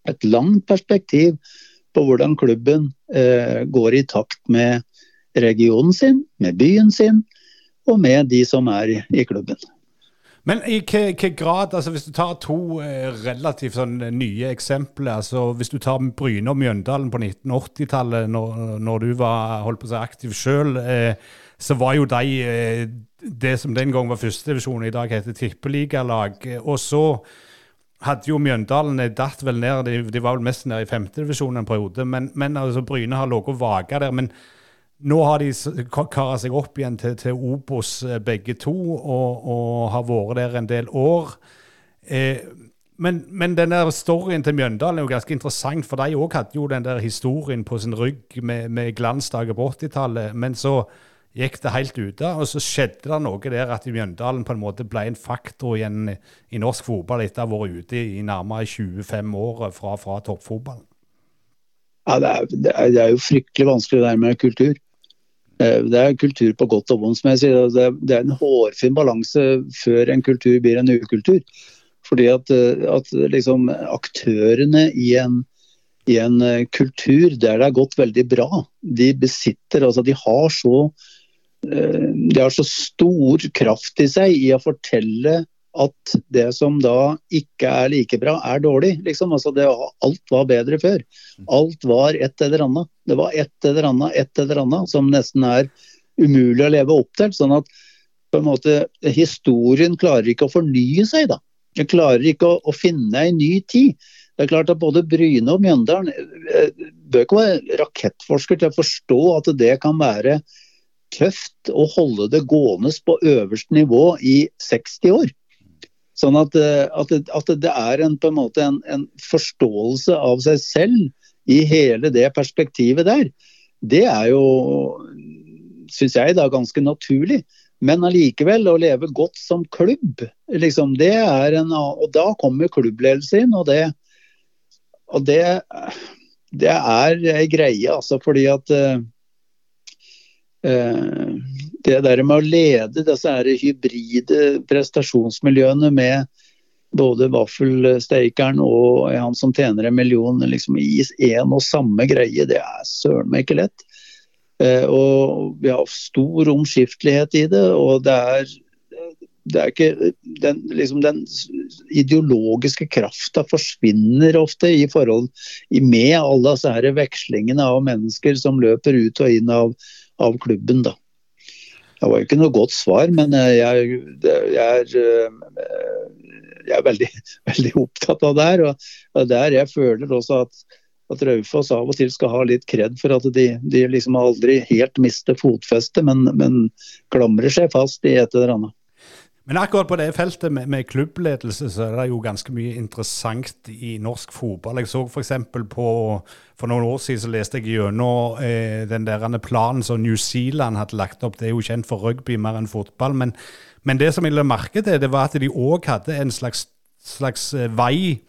Speaker 5: et langt perspektiv på hvordan klubben eh, går i takt med regionen sin, med byen sin og med de som er i, klubben.
Speaker 3: Men i hvilken grad, altså hvis du tar to eh, relativt sånn nye eksempler altså Hvis du tar Bryne og Mjøndalen på 1980-tallet, når, når, du var holdt på å si aktiv sjøl, eh, så var jo de eh, det som den gang var førstedivisjon, i dag heter tippeligalag. Og så hadde jo Mjøndalen datt vel ned, de, de var vel mest nede i femtedivisjon en periode. Men, men altså, Bryne har ligget og vaga der. Men nå har de kara seg opp igjen til, til Obos eh, begge to, og, og, har vært der en del år. Eh, men, men, den storyen til Mjøndalen er jo ganske interessant, for de òg hadde jo den der historien på sin rygg med, med glansdager på 80-tallet. Men så gikk det helt ute. Og så skjedde det noe der at Mjøndalen på en måte ble en faktor igjen i norsk fotball etter å ha vært ute i nærmere 25 år fra, fra toppfotballen.
Speaker 5: Ja, det, er, det er, jo fryktelig vanskelig det der med kultur. Eh, det er kultur på godt og vondt, som jeg sier. Det er, er en hårfin balanse før en kultur blir en ukultur. Fordi at, eh, at liksom aktørene i en, i en eh, kultur der det har gått veldig bra, de besitter, altså de har så de har så stor kraft i seg i å fortelle at det som da ikke er like bra, er dårlig. Liksom. Altså det, alt var bedre før. Alt var et eller annet. Det var et eller annet, et eller annet som nesten er umulig å leve opp til. Sånn at på en måte, historien klarer ikke å fornye seg. da. Den klarer ikke å, å finne en ny tid. Det er klart at Både Bryne og Mjøndalen eh, bør ikke være rakettforsker til å forstå at det kan være tøft å holde det gående på øverste nivå i 60 år. Sånn at, eh, at, det, at det, er en, på en måte en, en, forståelse av seg selv i hele det perspektivet der. Det er jo, syns jeg, da ganske naturlig. Men allikevel, å leve godt som klubb, liksom, det er en Og da kommer klubbledelse inn, og det, og det, det er ei greie, altså. Fordi at uh, Eh, det der med å lede disse hybride prestasjonsmiljøene med både vaffelstekeren og han som tjener en million liksom i én og samme greie, det er søren meg ikke lett. Eh, og vi har stor omskiftelighet i det, og det er det er ikke den, liksom den ideologiske krafta forsvinner ofte i forhold med alle disse vekslingene av mennesker som løper ut og inn av, av klubben. da. Det var jo ikke noe godt svar, men jeg, jeg er, jeg er veldig, veldig, opptatt av det her. Og der jeg føler også at, at Raufoss av og til skal ha litt kred for at de, de liksom aldri helt mister fotfestet, men, men klamrer seg fast i et eller annet.
Speaker 3: Men akkurat på det feltet med, med, klubbledelse, så er det jo ganske mye interessant i norsk fotball. Jeg så f.eks. på For noen år siden så leste jeg gjennom eh, den der planen som New Zealand hadde lagt opp. Det er jo kjent for rugby mer enn fotball. Men, men det som jeg la merke til, det var at de òg hadde en slags, slags eh, vei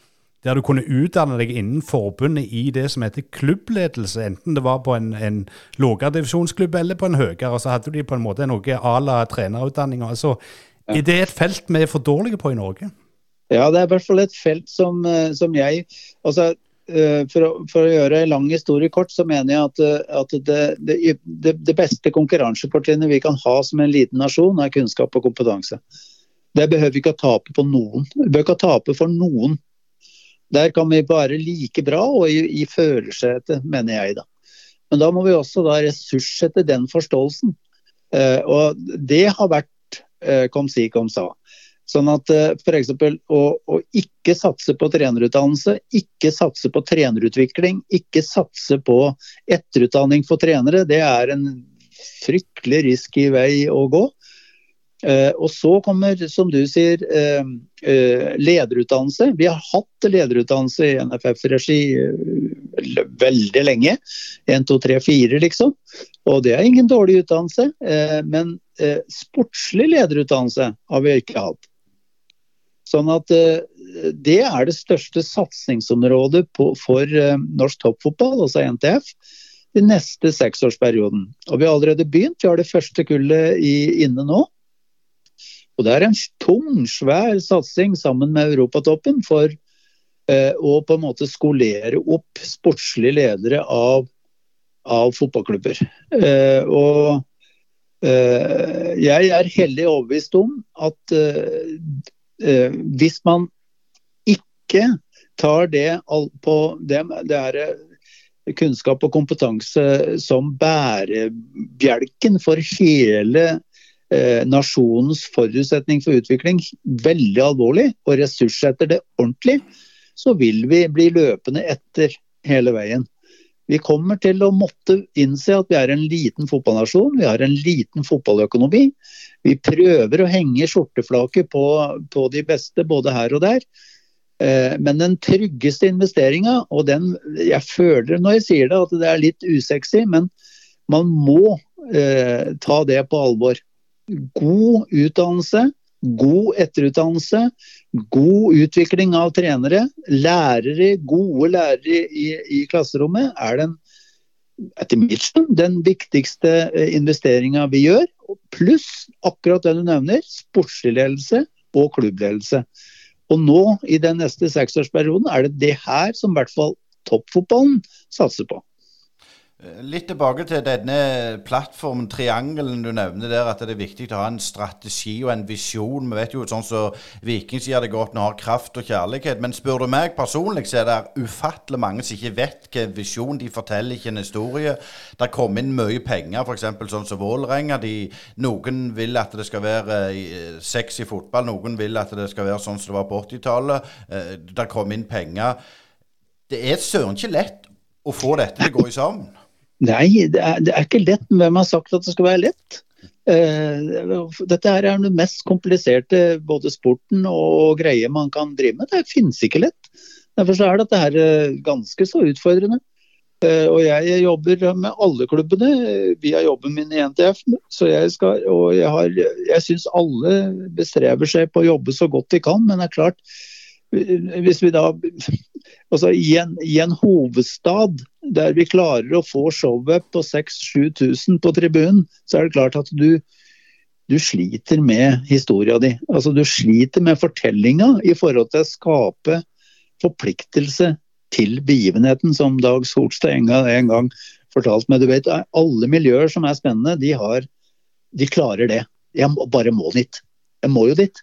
Speaker 3: der du kunne utdanne deg innen forbundet i det som heter klubbledelse. Enten det var på en, en lavere divisjonsklubb eller på en høyere. Så hadde de på en måte noe à la trenerutdanning. Altså, er det et felt vi er for dårlige på i Norge?
Speaker 5: Ja, det er i hvert fall et felt som, eh, som jeg altså, eh, for å, for å, gjøre en lang historie kort, så mener jeg at, eh, at det, det, det, beste konkurransefortrinnet vi kan ha som en liten nasjon, er kunnskap og kompetanse. Det behøver vi ikke å tape på noen. Vi bør ikke å tape for noen. Der kan vi være like bra og i, i følelsessetet, mener jeg da. Men da må vi også da ressurssette den forståelsen. Eh, og det har vært kom si, kom sa. Sånn at eh, f.eks. Å, å ikke satse på trenerutdannelse, ikke satse på trenerutvikling, ikke satse på etterutdanning for trenere, det er en fryktelig risky vei å gå. Eh, og så kommer, som du sier, eh, eh, lederutdannelse. Vi har hatt lederutdannelse i NFF-regi eh, veldig lenge. 1, 2, 3, 4, liksom. Og det er ingen dårlig utdannelse. men eh, sportslig lederutdannelse har vi ikke hatt. Sånn at eh, det er det største satsingsområdet på, for eh, norsk toppfotball, altså NTF, den neste seksårsperioden. Og vi har allerede begynt. Vi har det første kullet i, inne nå. Og det er en tung, svær satsing sammen med Europatoppen for eh, å på en måte skolere opp sportslige ledere av, av fotballklubber. Eh, og jeg er hellig overbevist om at eh, eh, hvis man ikke tar det på det, det er kunnskap og kompetanse som bærebjelken for hele nasjonens forutsetning for utvikling veldig alvorlig, og ressurssetter det ordentlig, så vil vi bli løpende etter hele veien. Vi kommer til å måtte innse at vi er en liten fotballnasjon, vi har en liten fotballøkonomi. Vi prøver å henge skjorteflaket på, på de beste både her og der. Eh, men den tryggeste investeringa, og den Jeg føler når jeg sier det at det er litt usexy, men man må eh, ta det på alvor. God utdannelse, god etterutdannelse, god utvikling av trenere, lærere, gode lærere i, i klasserommet, er den etter mitt skjønn den viktigste eh, investeringa vi gjør. Pluss akkurat det du nevner, sportslig ledelse og klubbledelse. Og nå i den neste seksårsperioden er det det her som i hvert fall toppfotballen satser på.
Speaker 2: Eh, litt tilbake til denne plattformen, triangelen du nevner der, at det er viktig å ha en strategi og en visjon. Vi vet jo sånn som så Viking sier det godt, vi har kraft og kjærlighet. Men spør du meg personlig, så er det ufattelig mange som ikke vet hvilken visjon de forteller, ikke en historie. Det kommer inn mye penger, f.eks. sånn som Vålerenga. Noen vil at det skal være sex i fotball, noen vil at det skal være sånn som det var på 80-tallet. Uh, det kommer inn penger. Det er søren ikke lett å få dette til å gå sammen.
Speaker 5: Nei, det er, det er, ikke lett. Hvem har sagt at det skal være lett? Uh, dette her er den mest kompliserte både sporten og greie man kan drive med. Det finnes ikke lett. Derfor er dette her eh, ganske så utfordrende. Uh, og jeg jobber med alle klubbene via jobben min i NTF. Så jeg skal, og jeg, jeg syns alle bestreber seg på å jobbe så godt de kan. Men det er klart, hvis vi da altså i en, i en, hovedstad der vi klarer å få showet på 6000-7000 på tribunen, så er det klart at du, du sliter med historia di. Altså Du sliter med fortellinga i forhold til å skape forpliktelse til begivenheten, som Dag Solstad en en gang fortalte meg. Du vet, Alle miljøer som er spennende, de, har, de klarer det. Jeg bare må dit. Jeg må jo dit.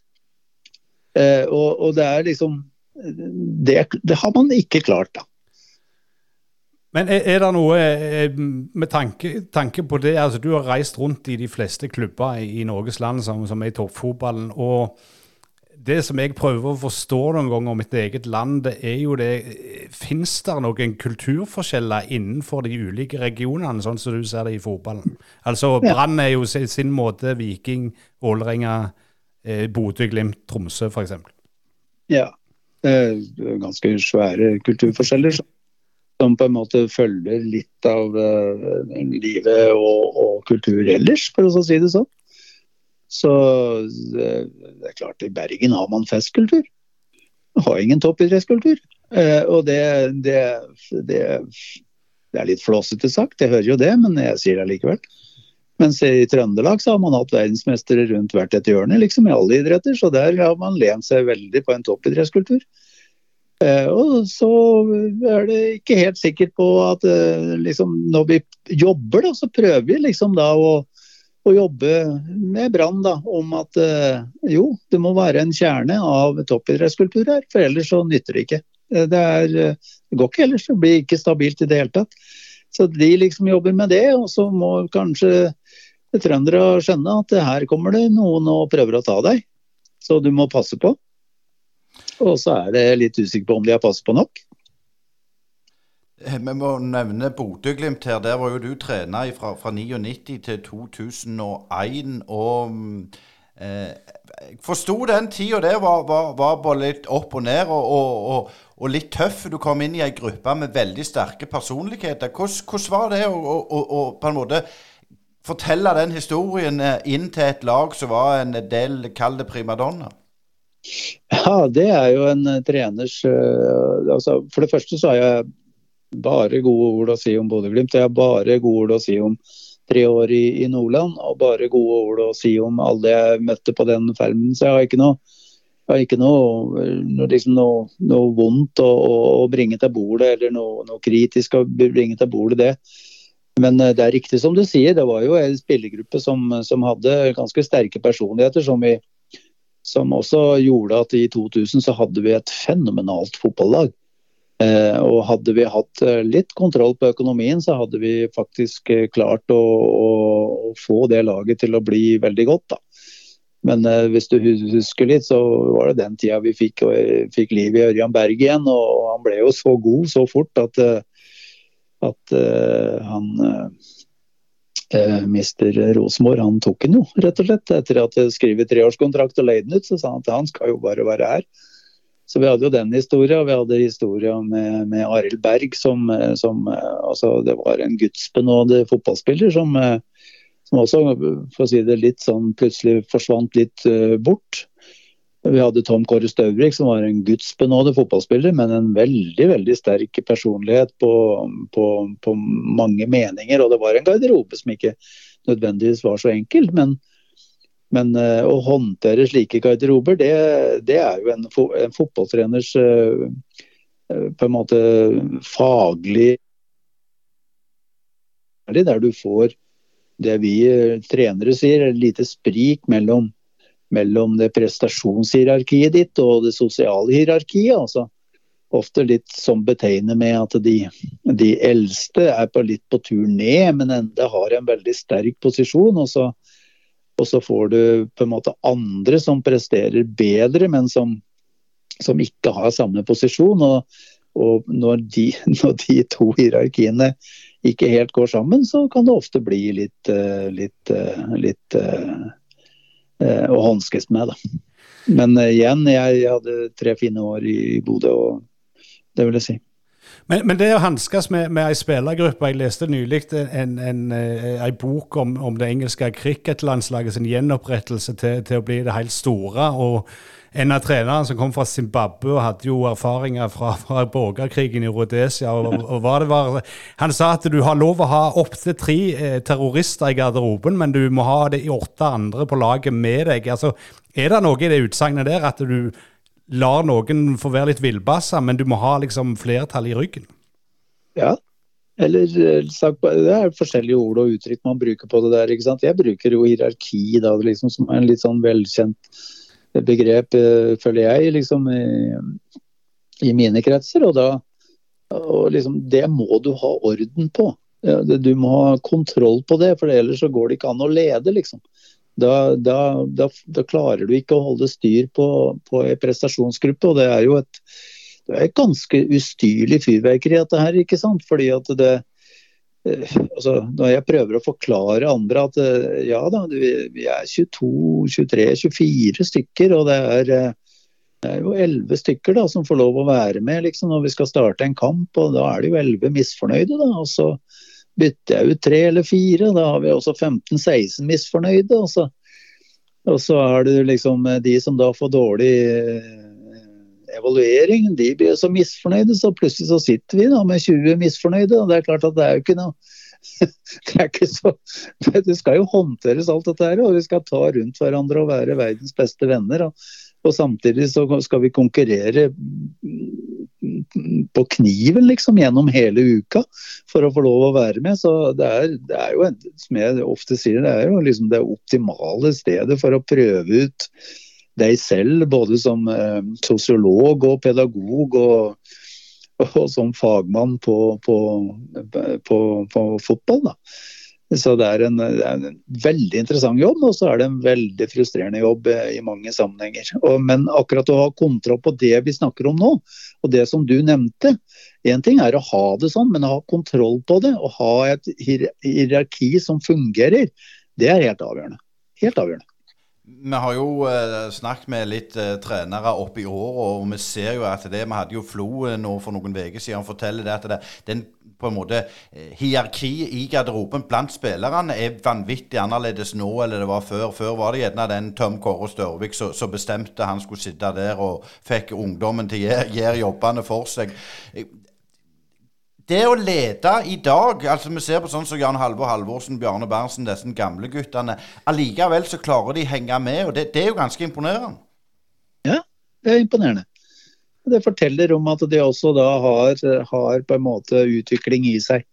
Speaker 5: Eh, og, og, det er liksom det, det, har man ikke klart, da.
Speaker 3: Men er, er det noe eh, med tanke, tanke, på det altså Du har reist rundt i de fleste klubber i, i Norges land som, som er i toppfotballen. og det som jeg prøver å forstå noen ganger om mitt eget land, det er jo det Fins det noen kulturforskjeller innenfor de ulike regionene, sånn som du ser det i fotballen? Altså Brann er jo sin måte Viking, Vålerenga, eh, Bodø, Glimt, Tromsø f.eks.
Speaker 5: Ja. Ganske svære kulturforskjeller som på en måte følger litt av uh, livet og, og, kultur ellers, for å si det sånn. Så det, det er klart, i Bergen har man festkultur. Har ingen toppidrettskultur. Og det, det, det, det er litt flåsete sagt, jeg hører jo det, men jeg sier det likevel. Mens i Trøndelag så har man hatt verdensmestere rundt hvert et hjørne, liksom i alle idretter. Så der har man lent seg veldig på en toppidrettskultur. Eh, og så er det ikke helt sikkert på at eh, liksom, når vi jobber, da, så prøver vi liksom da å, å jobbe med Brann om at eh, jo, det må være en kjerne av toppidrettskultur her, for ellers så nytter det ikke. Det, er, det går ikke ellers, det blir ikke stabilt i det hele tatt. Så de liksom jobber med det, og så må kanskje trøndere skjønne at her kommer det noen og prøver å ta deg. Så du må passe på. Og så er det litt usikker på om de har passet på nok.
Speaker 2: Eh, vi må nevne Bodø-Glimt her. Der var jo du trener fra, fra 99 til 2001. Og eh, forsto den tida der var, var, var, bare litt opp og ned og, og, og, og, litt tøff. Du kom inn i ei gruppe med veldig sterke personligheter. Hvordan, hvordan var det å på en måte fortelle den historien eh, inn til et lag som var en del kall det primadonna?
Speaker 5: Ja, det er jo en eh, treners uh, altså, For det første så har jeg bare gode ord å si om Bodø-Glimt. Jeg har bare gode ord å si om tre år i, i, Nordland, og bare gode ord å si om alle jeg møtte på den fermen. Så jeg har ikke noe, har ikke noe, noe, liksom noe, vondt å, å, bringe til bordet, eller noe, kritisk å bringe til bordet, det. Men uh, det er riktig som du sier, det var jo en spillergruppe som, som hadde ganske sterke personligheter, som vi som også gjorde at i 2000 så hadde vi et fenomenalt fotballag. Eh, og hadde vi hatt eh, litt kontroll på økonomien, så hadde vi faktisk eh, klart å, å, å få det laget til å bli veldig godt. da. Men eh, hvis du husker litt, så var det den tida vi fikk, fikk liv i Ørjan Berg igjen. Og han ble jo så god så fort at, eh, at uh, han uh, mister Rosenborg han tok den jo, rett og slett. Etter at jeg skrev treårskontrakt og leide den ut, så sa han at han skal jo bare være her. Så vi hadde jo den historien, og vi hadde historien med, med Arild Berg, som, som, altså Det var en gudsbenådet fotballspiller som, som også, for å si det litt sånn, plutselig forsvant litt uh, bort. Vi hadde Tom Kåre Støvrik, som var en gudsbenådet fotballspiller, men en veldig veldig sterk personlighet på, på, på, mange meninger. Og det var en garderobe som ikke nødvendigvis var så enkel. Men, men uh, å håndtere slike garderober, det, det er jo en, en fotballtreners uh, på en måte faglig Der du får det vi trenere sier, lite sprik mellom mellom det prestasjonshierarkiet ditt og det sosiale hierarkiet. altså Ofte litt som betegner med at de, de eldste er på litt på tur ned, men enda har en veldig sterk posisjon. Og så, og så får du på en måte andre som presterer bedre, men som, som ikke har samme posisjon. Og, og når, de, når, de, to hierarkiene ikke helt går sammen, så kan det ofte bli litt, litt, litt, eh, litt eh, Eh, å hanskes med. Da. Men uh, igjen, jeg, hadde tre fine år i Bodø, og det vil jeg si.
Speaker 3: Men, men det å hanskes med, med ei spillergruppe Jeg leste nylig en, en bok om, om, det engelske cricketlandslaget sin gjenopprettelse til, til, å bli det helt store. og en av trenerne som kom fra Zimbabwe og hadde jo erfaringer fra, fra borgerkrigen i Rhodesia. Og, og var, han sa at du har lov å ha opptil tre eh, terrorister i garderoben, men du må ha det i åtte andre på laget med deg. Altså, er det noe i det utsagnet der at du lar noen få være litt villbassa, men du må ha liksom flertall i ryggen?
Speaker 5: Ja, Eller eh, sagt, Det er forskjellige ord og uttrykk man bruker på det der. ikke sant? Jeg bruker jo hierarki, da, liksom, som er en litt sånn velkjent begrep, eh, føler jeg, liksom i, i mine kretser. Og da og liksom, Det må du ha orden på. Du må ha kontroll på det, for ellers så går det ikke an å lede, liksom. Da, da, da, da klarer du ikke å holde styr på, på en prestasjonsgruppe. og det er jo et er et ganske ustyrlig fyrverkeri, dette her. ikke sant? Fordi at det eh, altså, Når jeg prøver å forklare andre at eh, ja da, vi er 22, 23, 24 stykker, og det er, eh, det er jo 11 stykker da, som får lov å være med liksom, når vi skal starte en kamp. og Da er det jo 11 misfornøyde. da, og så bytter jeg ut tre eller fire. Da har vi også 15-16 misfornøyde. Og så, og så er det liksom de som da får dårlig evaluering, de blir så misfornøyde, så plutselig så sitter vi da med 20 misfornøyde. og Det er klart at det er jo ikke noe det er ikke så Det skal jo håndteres alt dette her, og vi skal ta rundt hverandre og være verdens beste venner. Og, og samtidig så skal vi konkurrere på kniven liksom gjennom hele uka for å få lov å være med. Så det er, det er jo, som jeg ofte sier, det er jo liksom det optimale stedet for å prøve ut deg selv, både som eh, sosiolog og pedagog og, og som fagmann på, på, på, på fotball. Da. Så det er, en, det er, en, veldig interessant jobb, og så er det en veldig frustrerende jobb eh, i mange sammenhenger. Og, men akkurat å ha kontroll på det vi snakker om nå, og det som du nevnte Én ting er å ha det sånn, men å ha kontroll på det og ha et hierarki som fungerer, det er helt avgjørende. Helt avgjørende.
Speaker 2: Vi har jo eh, snakket med litt eh, trenere opp i år, og vi ser jo at det Vi hadde jo Flo eh, nå for noen uker siden og forteller det at det, den på en måte eh, hierarkiet i garderoben blant spillerne er vanvittig annerledes nå eller det var før. Før var det gjerne den Tom Kåre Størvik som bestemte han skulle sitte der og fikk ungdommen til å gjøre jobbene for seg det å lede i dag altså Vi ser på sånn som Jan Halvor Halvorsen, Bjarne Berntsen, disse gamle guttene. Allikevel så klarer de henge med, og det, det, er jo ganske imponerende.
Speaker 5: Ja, det er imponerende. Det forteller om at de også da har, har på en måte utvikling i seg.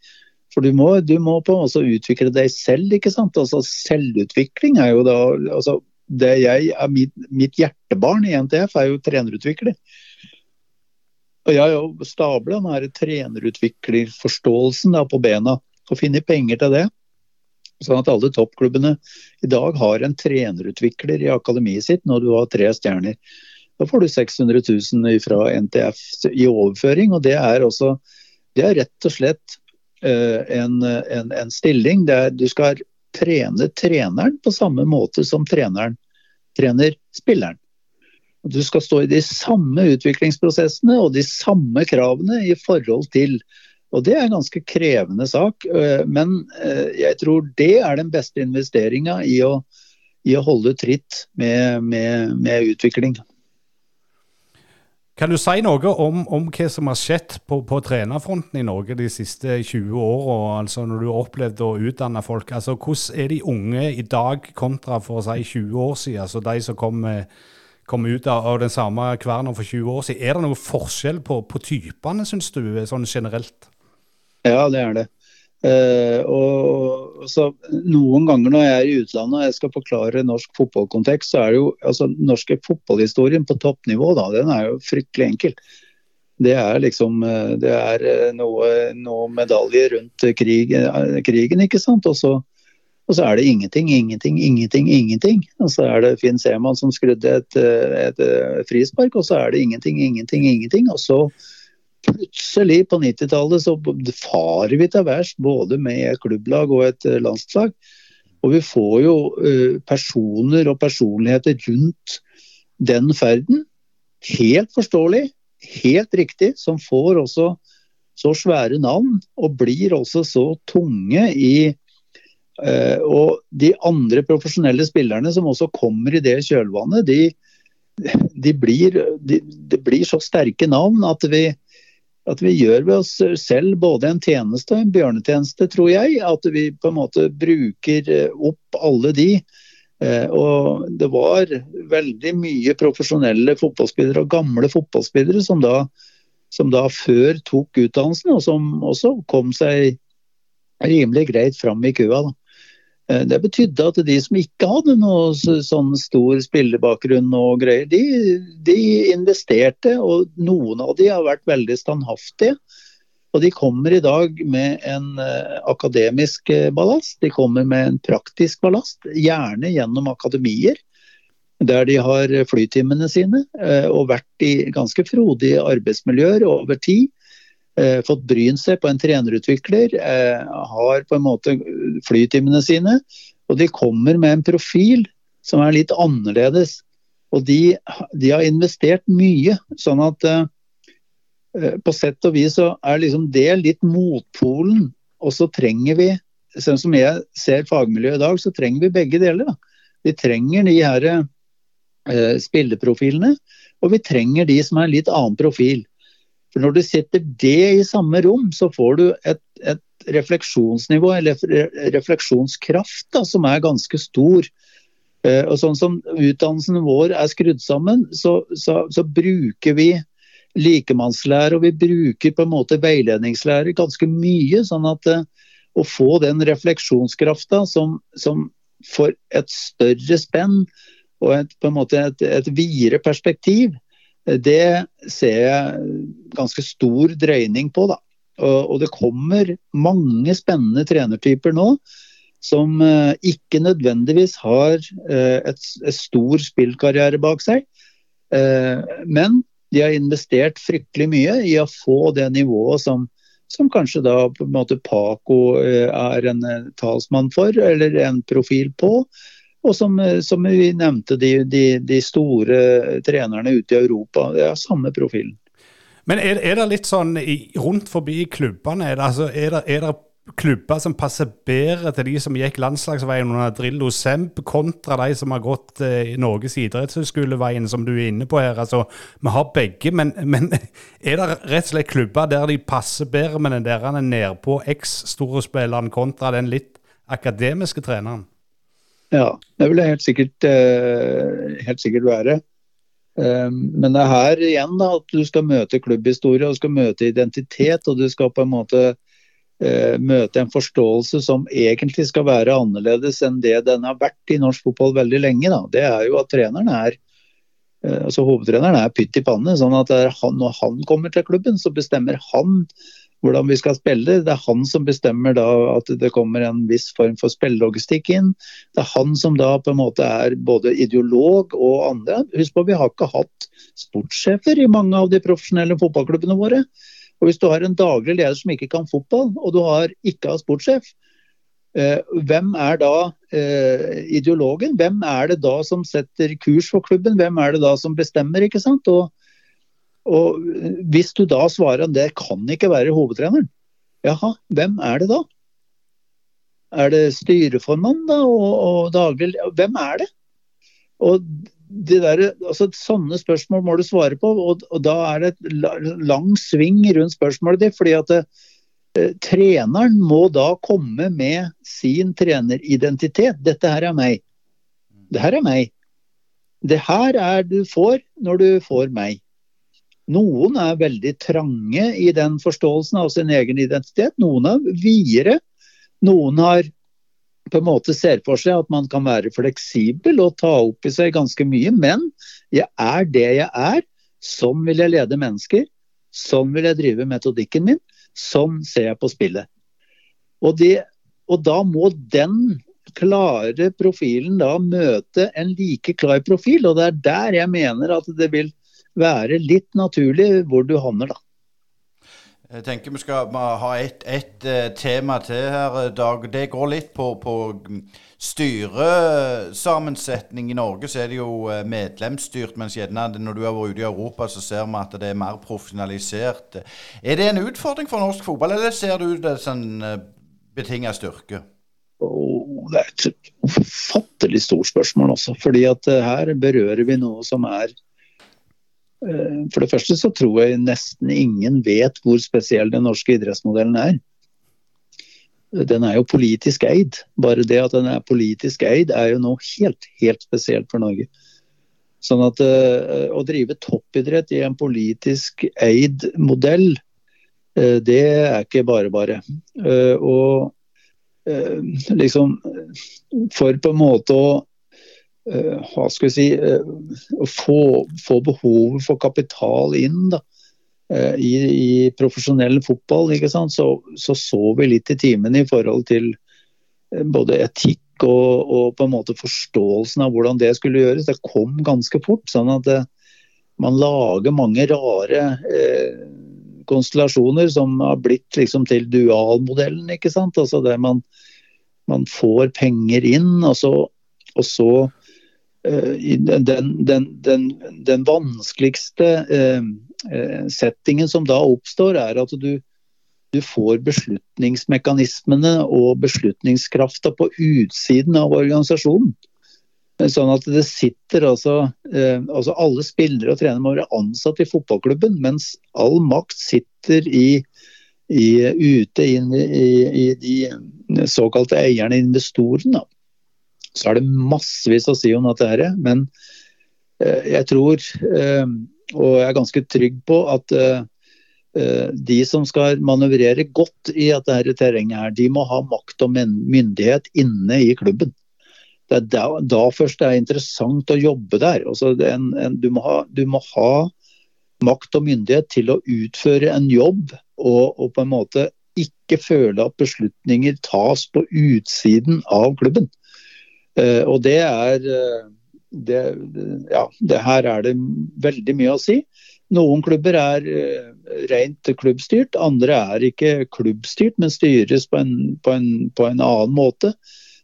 Speaker 5: For du må, du må på en måte utvikle deg selv, ikke sant. Altså Selvutvikling er jo da altså, det jeg, mitt, mitt hjertebarn i NTF er jo trenerutvikler. Og jeg har stabla den trenerutviklerforståelsen på bena og funnet penger til det. Sånn at alle toppklubbene i dag har en trenerutvikler i akademiet sitt når du har tre stjerner. Da får du 600 000 fra NTF i overføring, og det er, også, det er rett og slett uh, en, en, en, stilling der du skal trene treneren på samme måte som treneren trener spilleren. Du skal stå i de samme utviklingsprosessene og de samme kravene i forhold til og Det er en ganske krevende sak, øh, men øh, jeg tror det er den beste investeringa i, i, å holde tritt med, med, med, utvikling.
Speaker 3: Kan du si noe om, om hva som har skjedd på, på, trenerfronten i Norge de siste 20 åra? Altså når du har opplevd å utdanne folk. Altså, hvordan er de unge i dag kontra for å si 20 år siden? Altså de som kom med kom ut av, den samme kverna for 20 år siden. Er det noe forskjell på, på typene, syns du, sånn generelt?
Speaker 5: Ja, det er det. Uh, og, så Noen ganger når jeg er i utlandet og jeg skal forklare norsk fotballkontekst, så er det jo altså norske fotballhistorien på toppnivå, da, den er jo fryktelig enkel. Det er liksom eh, det er eh, noe, noe medalje rundt krig, krigen, ikke sant. Og så og så er det ingenting, ingenting, ingenting, ingenting. Og så er det Finn Seman som skrudde et, et, et frispark, og så er det ingenting, ingenting, ingenting. Og så plutselig på 90-tallet så farer vi til værs både med et klubblag og et eh, landslag. Og vi får jo personer og personligheter rundt den ferden. Helt forståelig, helt riktig, som får også så svære navn og blir også så tunge i og de andre profesjonelle spillerne som også kommer i det kjølvannet, de, de blir, de, det blir så sterke navn at vi, at vi gjør ved oss selv både en tjeneste og en bjørnetjeneste, tror jeg. At vi på en måte bruker eh, opp alle de. Uh, og det var veldig mye profesjonelle fotballspillere og gamle fotballspillere som da som da før tok utdannelsen, og som også kom seg rimelig greit fram i køa. Da. Eh, det betydde at de som ikke hadde noe sånn stor spillebakgrunn og greier, de, de, investerte, og noen av de har vært veldig standhaftige. Og de kommer i dag med en uh, akademisk uh, ballast, de kommer med en praktisk ballast, gjerne gjennom akademier. Der de har flytimene sine og vært i ganske frodige arbeidsmiljøer over tid. Eh, fått brynt seg på en trenerutvikler, eh, har på en måte flytimene sine. Og de kommer med en profil som er litt annerledes. Og de, de har investert mye. Sånn at eh, på sett og vis så er liksom det litt motpolen. Og så trenger vi, sånn som jeg ser fagmiljøet i dag, så trenger vi begge deler. Da. Vi trenger de her eh, spilleprofilene, og vi trenger de som har en litt annen profil. For Når du sitter det i samme rom, så får du et, et refleksjonsnivå, eller refleksjonskraft, da, som er ganske stor. Uh, og Sånn som utdannelsen vår er skrudd sammen, så, så, så bruker vi likemannslære og vi bruker på en måte veiledningslære ganske mye. sånn at uh, å få den refleksjonskrafta som, som får et større spenn og et, på en måte et, et videre perspektiv, det ser jeg ganske stor drøyning på. da. Og, det kommer mange spennende trenertyper nå som eh, ikke nødvendigvis har eh, et, et stor spillkarriere bak seg. Eh, men de har investert fryktelig mye i å få det nivået som, som kanskje da på en måte Paco er en talsmann for, eller en profil på. Og som, eh, som vi nevnte, de, de, de, store trenerne ute i Europa. Det er samme profilen.
Speaker 3: Men er, er det litt sånn rundt forbi klubbene? Er det, altså, er, det, er det, klubber som passer bedre til de som gikk landslagsveien under Drillo Semp, kontra de som har gått eh, Norges idrettshøyskoleveien, som du er inne på her? Altså, vi har begge, men, men, er det rett og slett klubber der de passer bedre med den der nedpå eks-storspilleren kontra den litt akademiske treneren?
Speaker 5: Ja, det vil det helt sikkert, eh, helt sikkert være. Ehm, men det er her igjen da, at du skal møte klubbhistorie og skal møte identitet. Og du skal på en måte eh, møte en forståelse som egentlig skal være annerledes enn det den har vært i norsk fotball veldig lenge. Da. Det er jo at treneren er eh, altså Hovedtreneren er pytt i panne. sånn at Når han kommer til klubben, så bestemmer han hvordan vi skal spille. Det er han som bestemmer da at det kommer en viss form for spillelogistikk inn. Det er han som da på en måte er både ideolog og andre. Husk på, vi har ikke hatt sportssjefer i mange av de profesjonelle fotballklubbene våre. Og Hvis du har en daglig leder som ikke kan fotball, og du har ikke har sportssjef, eh, hvem er da eh, ideologen? Hvem er det da som setter kurs for klubben? Hvem er det da som bestemmer? ikke sant? Og og Hvis du da svarer at det kan ikke være hovedtreneren, jaha, hvem er det da? Er det styreformann da, og, og daglig Hvem er det? Og det der, altså, Sånne spørsmål må du svare på, og, og da er det et lang sving rundt spørsmålet ditt. fordi at det, eh, Treneren må da komme med sin treneridentitet. Dette her er meg. Det her er meg. Det her er du får når du får meg. Noen er veldig trange i den forståelsen av sin egen identitet. Noen er videre. Noen har på en måte ser for seg at man kan være fleksibel og ta opp i seg ganske mye. Men jeg er det jeg er. Sånn vil jeg lede mennesker. Sånn vil jeg drive metodikken min. Sånn ser jeg på spillet. Og, det, og da må den klare profilen da møte en like klar profil. Og det er der jeg mener at det vil være litt naturlig hvor du havner, da.
Speaker 2: Jeg tenker vi skal ha ett et, uh, tema til her, eh, Dag. Det går litt på, på styresammensetning. I Norge så er det jo eh, medlemsstyrt, mens gjerne når du har vært ute i Europa, så ser vi at det er mer profesjonalisert. Er det en utfordring for norsk fotball, eller ser du det som betinga styrke?
Speaker 5: Oh, det er et ufattelig stort spørsmål også. fordi at her berører vi noe som er Eh, for det første så tror jeg nesten ingen vet hvor spesiell den norske idrettsmodellen er. Den er jo politisk eid. Bare det at den er politisk eid er jo noe helt, helt spesielt for Norge. Sånn at uh, Å drive toppidrett i en politisk eid modell, uh, det er ikke bare bare. Og liksom For på en måte å hva skal vi si, å få, få behovet for kapital inn da, i, i, profesjonell fotball, så, så, så vi litt i timen i forhold til både etikk og, og, på en måte forståelsen av hvordan det skulle gjøres, det kom ganske fort. sånn at det, man lager mange rare eh, konstellasjoner som har blitt liksom til dualmodellen. ikke sant? Altså der man, man får penger inn, og så, og så eh, den, den, den, den, vanskeligste eh, eh, settingen som da oppstår, er at du, du får beslutningsmekanismene og beslutningskrafta på utsiden av organisasjonen. Sånn at det sitter altså, eh, altså Alle spillere og trenere må være ansatt i fotballklubben, mens all makt sitter i, i, ute i, i, de såkalte eierne, investorene. Så er det massevis å si om dette her, men eh, jeg tror, eh, og jeg er ganske trygg på, at eh, de som skal manøvrere godt i dette terrenget, her, de må ha makt og myndighet inne i klubben. Det er da, da først det er interessant å jobbe der. Altså en, en, du, må ha, du, må ha, makt og myndighet til å utføre en jobb, og, og, på en måte ikke føle at beslutninger tas på utsiden av klubben. Uh, og det er uh, det, ja, det her er det veldig mye å si. Noen klubber er uh, rent klubbstyrt, andre er ikke klubbstyrt, men styres på en, på en, på en annen måte.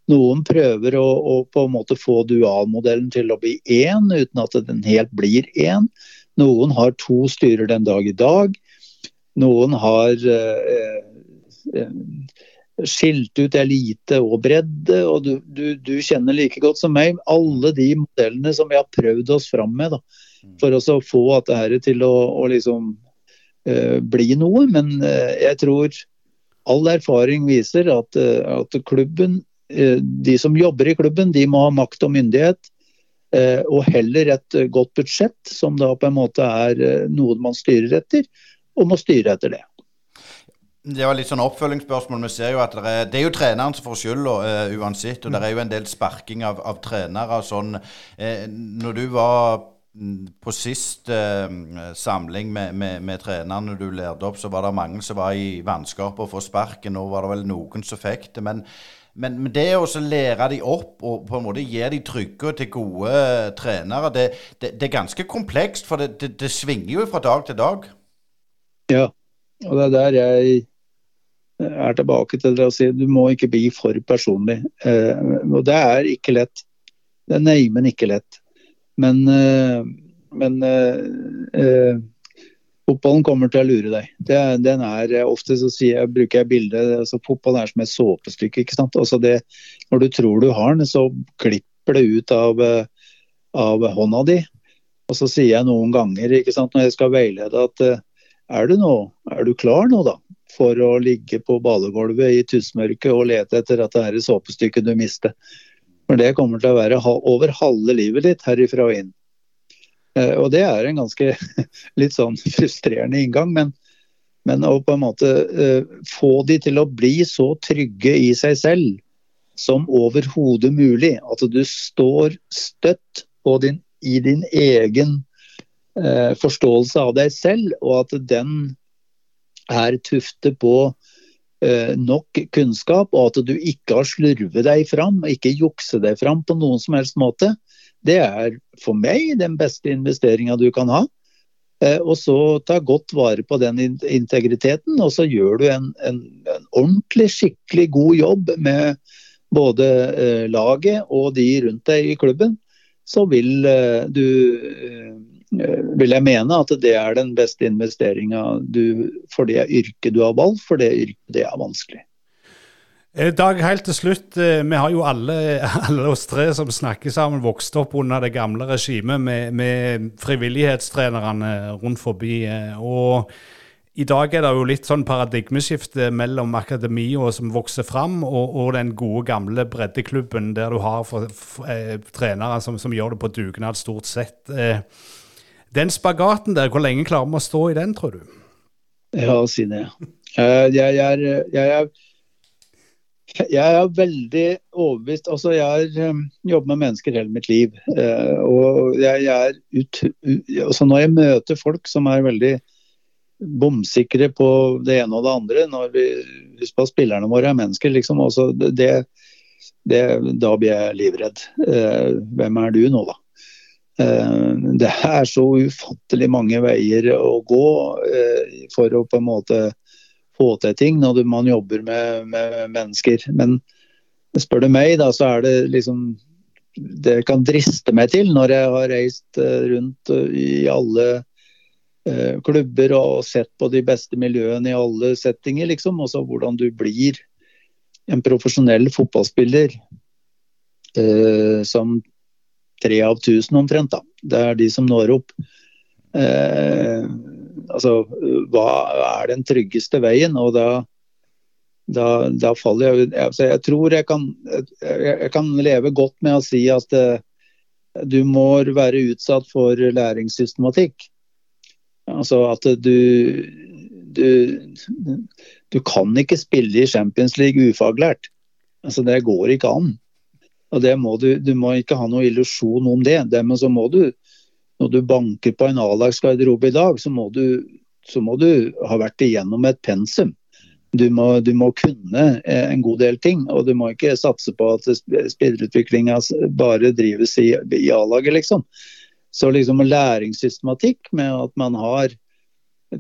Speaker 5: Noen prøver å, å, på en måte få dualmodellen til å bli én, uten at den helt blir én. Noen har to styrer den dag i dag. Noen har eh, eh, skilt ut elite og bredde. og du, du, du, kjenner like godt som meg alle de modellene som vi har prøvd oss fram med. Da for å få dette til å, å liksom, uh, bli noe. Men uh, jeg tror all erfaring viser at, uh, at klubben, de som jobber i klubben, de må ha makt og myndighet. og heller et godt budsjett, som da på en måte er noe man styrer etter, og må styre etter det.
Speaker 2: Det var litt sånn oppfølgingsspørsmål. Vi ser jo at det er, det er jo treneren som får skylda uh, uansett. Og mm. det er jo en del sparking av, av trenere. Sånn, uh, når du var på sist uh, samling med, med, med, trenerne du lærte opp, så var det mange som var i vanskap å få sparken. Nå var det vel noen som fikk det. Men, men, det å lære de opp og på en måte gi de trygge til gode eh, trenere, det, det, det, er ganske komplekst. For det, det, svinger jo fra dag til dag.
Speaker 5: Ja, og det er der jeg er tilbake til det å si du må ikke bli for personlig. Eh, og det er ikke lett. Det er neimen ikke lett. Men, eh, men eh, fotballen kommer til å lure deg. Det, den er, Ofte så sier jeg, bruker jeg bildet altså Fotball er som et såpestykke. ikke sant? Altså det, når du tror du har den, så klipper det ut av, av hånda di. Og så sier jeg noen ganger ikke sant, når jeg skal veilede at er du, nå, er du klar nå, da? For å ligge på badegulvet i tussmørket og lete etter dette her såpestykket du mistet. For det kommer til å være over halve livet ditt herifra og inn. Eh, og det er en ganske litt sånn frustrerende inngang, men, men å på en måte uh, få de til å bli så trygge i seg selv som overhodet mulig. At du står støtt din, i din egen uh, forståelse av deg selv, og at den er tuftet på Eh, nok kunnskap, og at du ikke har slurvet deg fram, ikke jukset deg fram på noen som helst måte, det er for meg den beste investeringa du kan ha. Eh, og så ta godt vare på den integriteten, og så gjør du en, en, en ordentlig, skikkelig god jobb med både eh, laget og de rundt deg i klubben. Så vil du Eh, vil jeg mene at det er den beste investeringa for det yrket du har valgt, for det yrket det er vanskelig.
Speaker 3: Eh, Dag, helt til slutt. Eh, vi har jo alle, alle oss tre som snakker sammen, vokst opp under det gamle regimet med, med frivillighetstrenerne rundt forbi. Og i dag er det jo litt sånn paradigmeskifte mellom akademia som vokser fram, og, og, den gode, gamle breddeklubben der du har for, for, eh, trenere som, som, gjør det på dugnad stort sett. Eh, den spagaten der, hvor lenge klarer vi å stå i den, tror du?
Speaker 5: Ja, si det. Uh, jeg, er, jeg, er, jeg er veldig overbevist Altså, jeg har um, jobbet med mennesker hele mitt liv. Uh, og jeg, er ut, altså Når jeg møter folk som er veldig bomsikre på det ene og det andre. når vi Husk på at spillerne våre er mennesker. liksom, også det, det, Da blir jeg livredd. Eh, hvem er du nå, da? Eh, det er så ufattelig mange veier å gå eh, for å på en måte få til ting når man jobber med, med mennesker. Men spør du meg, da, så er det liksom det kan driste meg til når jeg har reist rundt i alle Eh, klubber og sett på de beste miljøene i alle settinger, liksom. Også hvordan du blir en profesjonell fotballspiller eh, som tre av tusen omtrent. da. Det er de som når opp. Eh, altså, hva er den tryggeste veien? Og da, da, da faller jeg altså, Jeg tror jeg kan, jeg, jeg kan, leve godt med å si at eh, du må være utsatt for læringssystematikk. Altså at du, du, du kan ikke spille i Champions League ufaglært. Altså Det går ikke an. Og det må du, du må ikke ha noen illusjon om det. Men så må du, når du banker på en A-lagsgarderobe i dag, så må, du, så må, du, ha vært igjennom et pensum. Du må, du må, kunne en god del ting, og du må ikke satse på at spillerutviklinga bare drives i, i A-laget, liksom. Så liksom læringssystematikk med at man har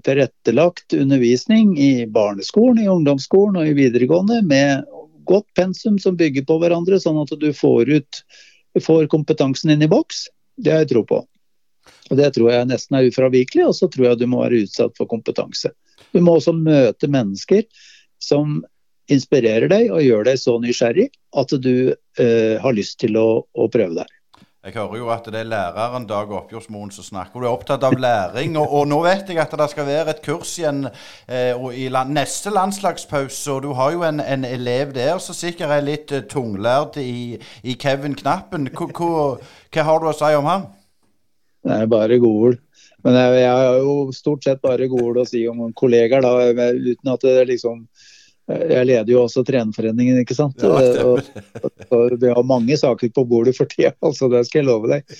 Speaker 5: tilrettelagt undervisning i barneskolen, i ungdomsskolen og i videregående med godt pensum som bygger på hverandre, sånn at du får, ut, får kompetansen inn i boks. Det har jeg tro på. Og Det tror jeg nesten er ufravikelig, og så tror jeg du må være utsatt for kompetanse. Du må også møte mennesker som inspirerer deg og gjør deg så nysgjerrig at du eh, har lyst til å, å prøve deg.
Speaker 2: Jeg hører jo at det er læreren Dag Oppgjørsmoen som snakker. Du er opptatt av læring. Og, og, nå vet jeg at det skal være et kurs igjen eh, i land, neste landslagspause. Og du har jo en, en, elev der som sikkert er litt uh, tunglærd i, i, Kevin Knappen. Hva, hva, har du å si om ham?
Speaker 5: Det er bare godord. Men jeg, jeg har jo stort sett bare godord å si om kollegaer, da, uten at det liksom jeg leder jo også Trenerforeningen, ikke sant. Ja, og, og, vi har mange saker på bordet for tida, altså det skal jeg love deg.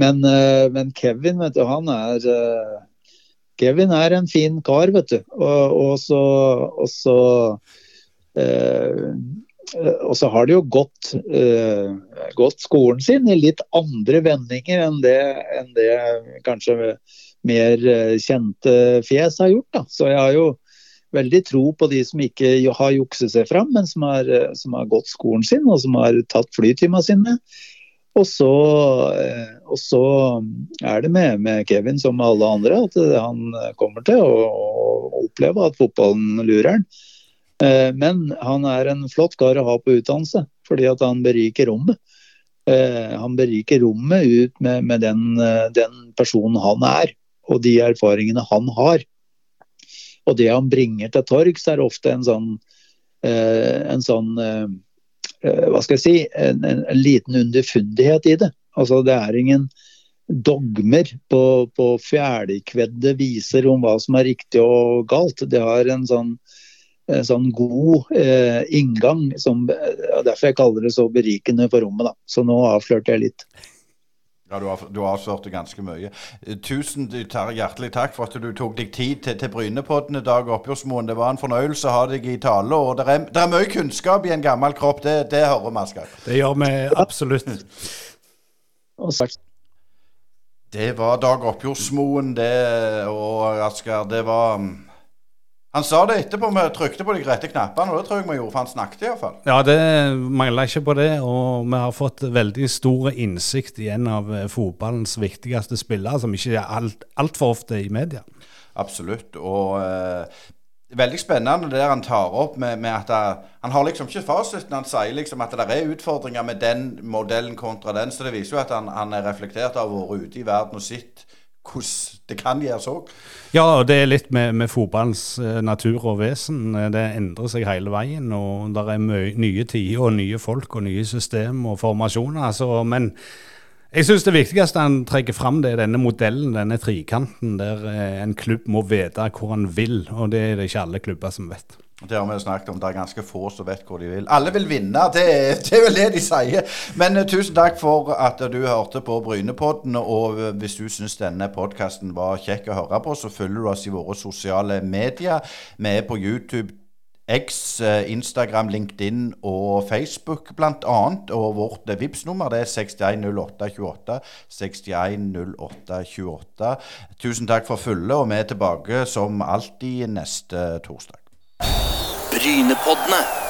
Speaker 5: Men, eh, men Kevin, vet du, han er eh, Kevin er en fin kar, vet du. Og, og så, og så, eh, og så har det jo gått, eh, gått, skolen sin i litt andre vendinger enn det, enn det kanskje mer eh, kjente fjes har gjort. Da. Så jeg har jo veldig tro på de som ikke har jukset seg fram, men som har, eh, som har gått skolen sin og som har tatt flytimene sine. Og så, eh, og så, er det med, med, Kevin som med alle andre at han kommer til å, å oppleve at fotballen lurer han. Eh, men han er en flott kar å ha på utdannelse, fordi at han beriker rommet. Han beriker rommet ut med, med den, den personen han er, og de erfaringene han har. Og det han bringer til torgs, er ofte en sånn, eh, en sånn eh, eh, Hva skal jeg si en, en, en, liten underfundighet i det. Altså Det er ingen dogmer på, på ferdigkvedde viser om hva som er riktig og galt. Det har en sånn, en sånn god eh, inngang. Som, derfor jeg kaller det så berikende for rommet. Da. Så nå avslørte jeg litt.
Speaker 2: Ja, du har, du har avslørt ganske mye. Eh, tusen hjertelig takk for at du tok deg tid til, til Brynepodden i dag, Oppgjørsmoen. Det var en fornøyelse å ha deg i tale. og Det er, det er mye kunnskap i en gammel kropp, det, det hører vi, Asker.
Speaker 3: Det gjør vi absolutt.
Speaker 2: Det var Dag Oppjordsmoen, det, og Asker, det var mm, han sa det etterpå, vi trykte på de rette knappene, og det tror jeg vi gjorde, for han snakket iallfall.
Speaker 3: Ja, det mangler ikke på det, og vi har fått veldig stor innsikt i en av eh, fotballens viktigste spillere, som ikke er altfor alt ofte i media.
Speaker 2: Absolutt, og eh, veldig spennende det han tar opp med, med at det, eh, han har liksom ikke fasiten. Han sier liksom at det er utfordringer med den modellen kontra den, så det viser jo at han, han er reflektert av å være vært ute i verden og sett hvordan det kan gjøres òg.
Speaker 3: Ja, og det er litt med, med fotballens eh, natur og vesen. Eh, Det endrer seg hele veien. Og det er nye tider og nye folk og nye system og formasjoner. Altså, men jeg syns det viktigste han trekker fram, det er denne modellen, denne trikanten, der eh, en klubb må vite hvor han vil. Og det er det ikke alle klubber som vet.
Speaker 2: Det har vi snakket om. Det er ganske få som vet hvor de vil. Alle vil vinne, det, det er vel det de sier. Men uh, tusen takk for at du hørte på Brynepodden. Og uh, hvis du syns denne podkasten var kjekk å høre på, så følger du oss i våre sosiale medier. Vi er på YouTube. X, eh, Instagram, LinkedIn og Facebook bl.a. Og vårt eh, Vipps-nummer det er 610828. 610828. Tusen takk for følget, og vi er tilbake som alltid neste torsdag.
Speaker 1: Brynepoddene.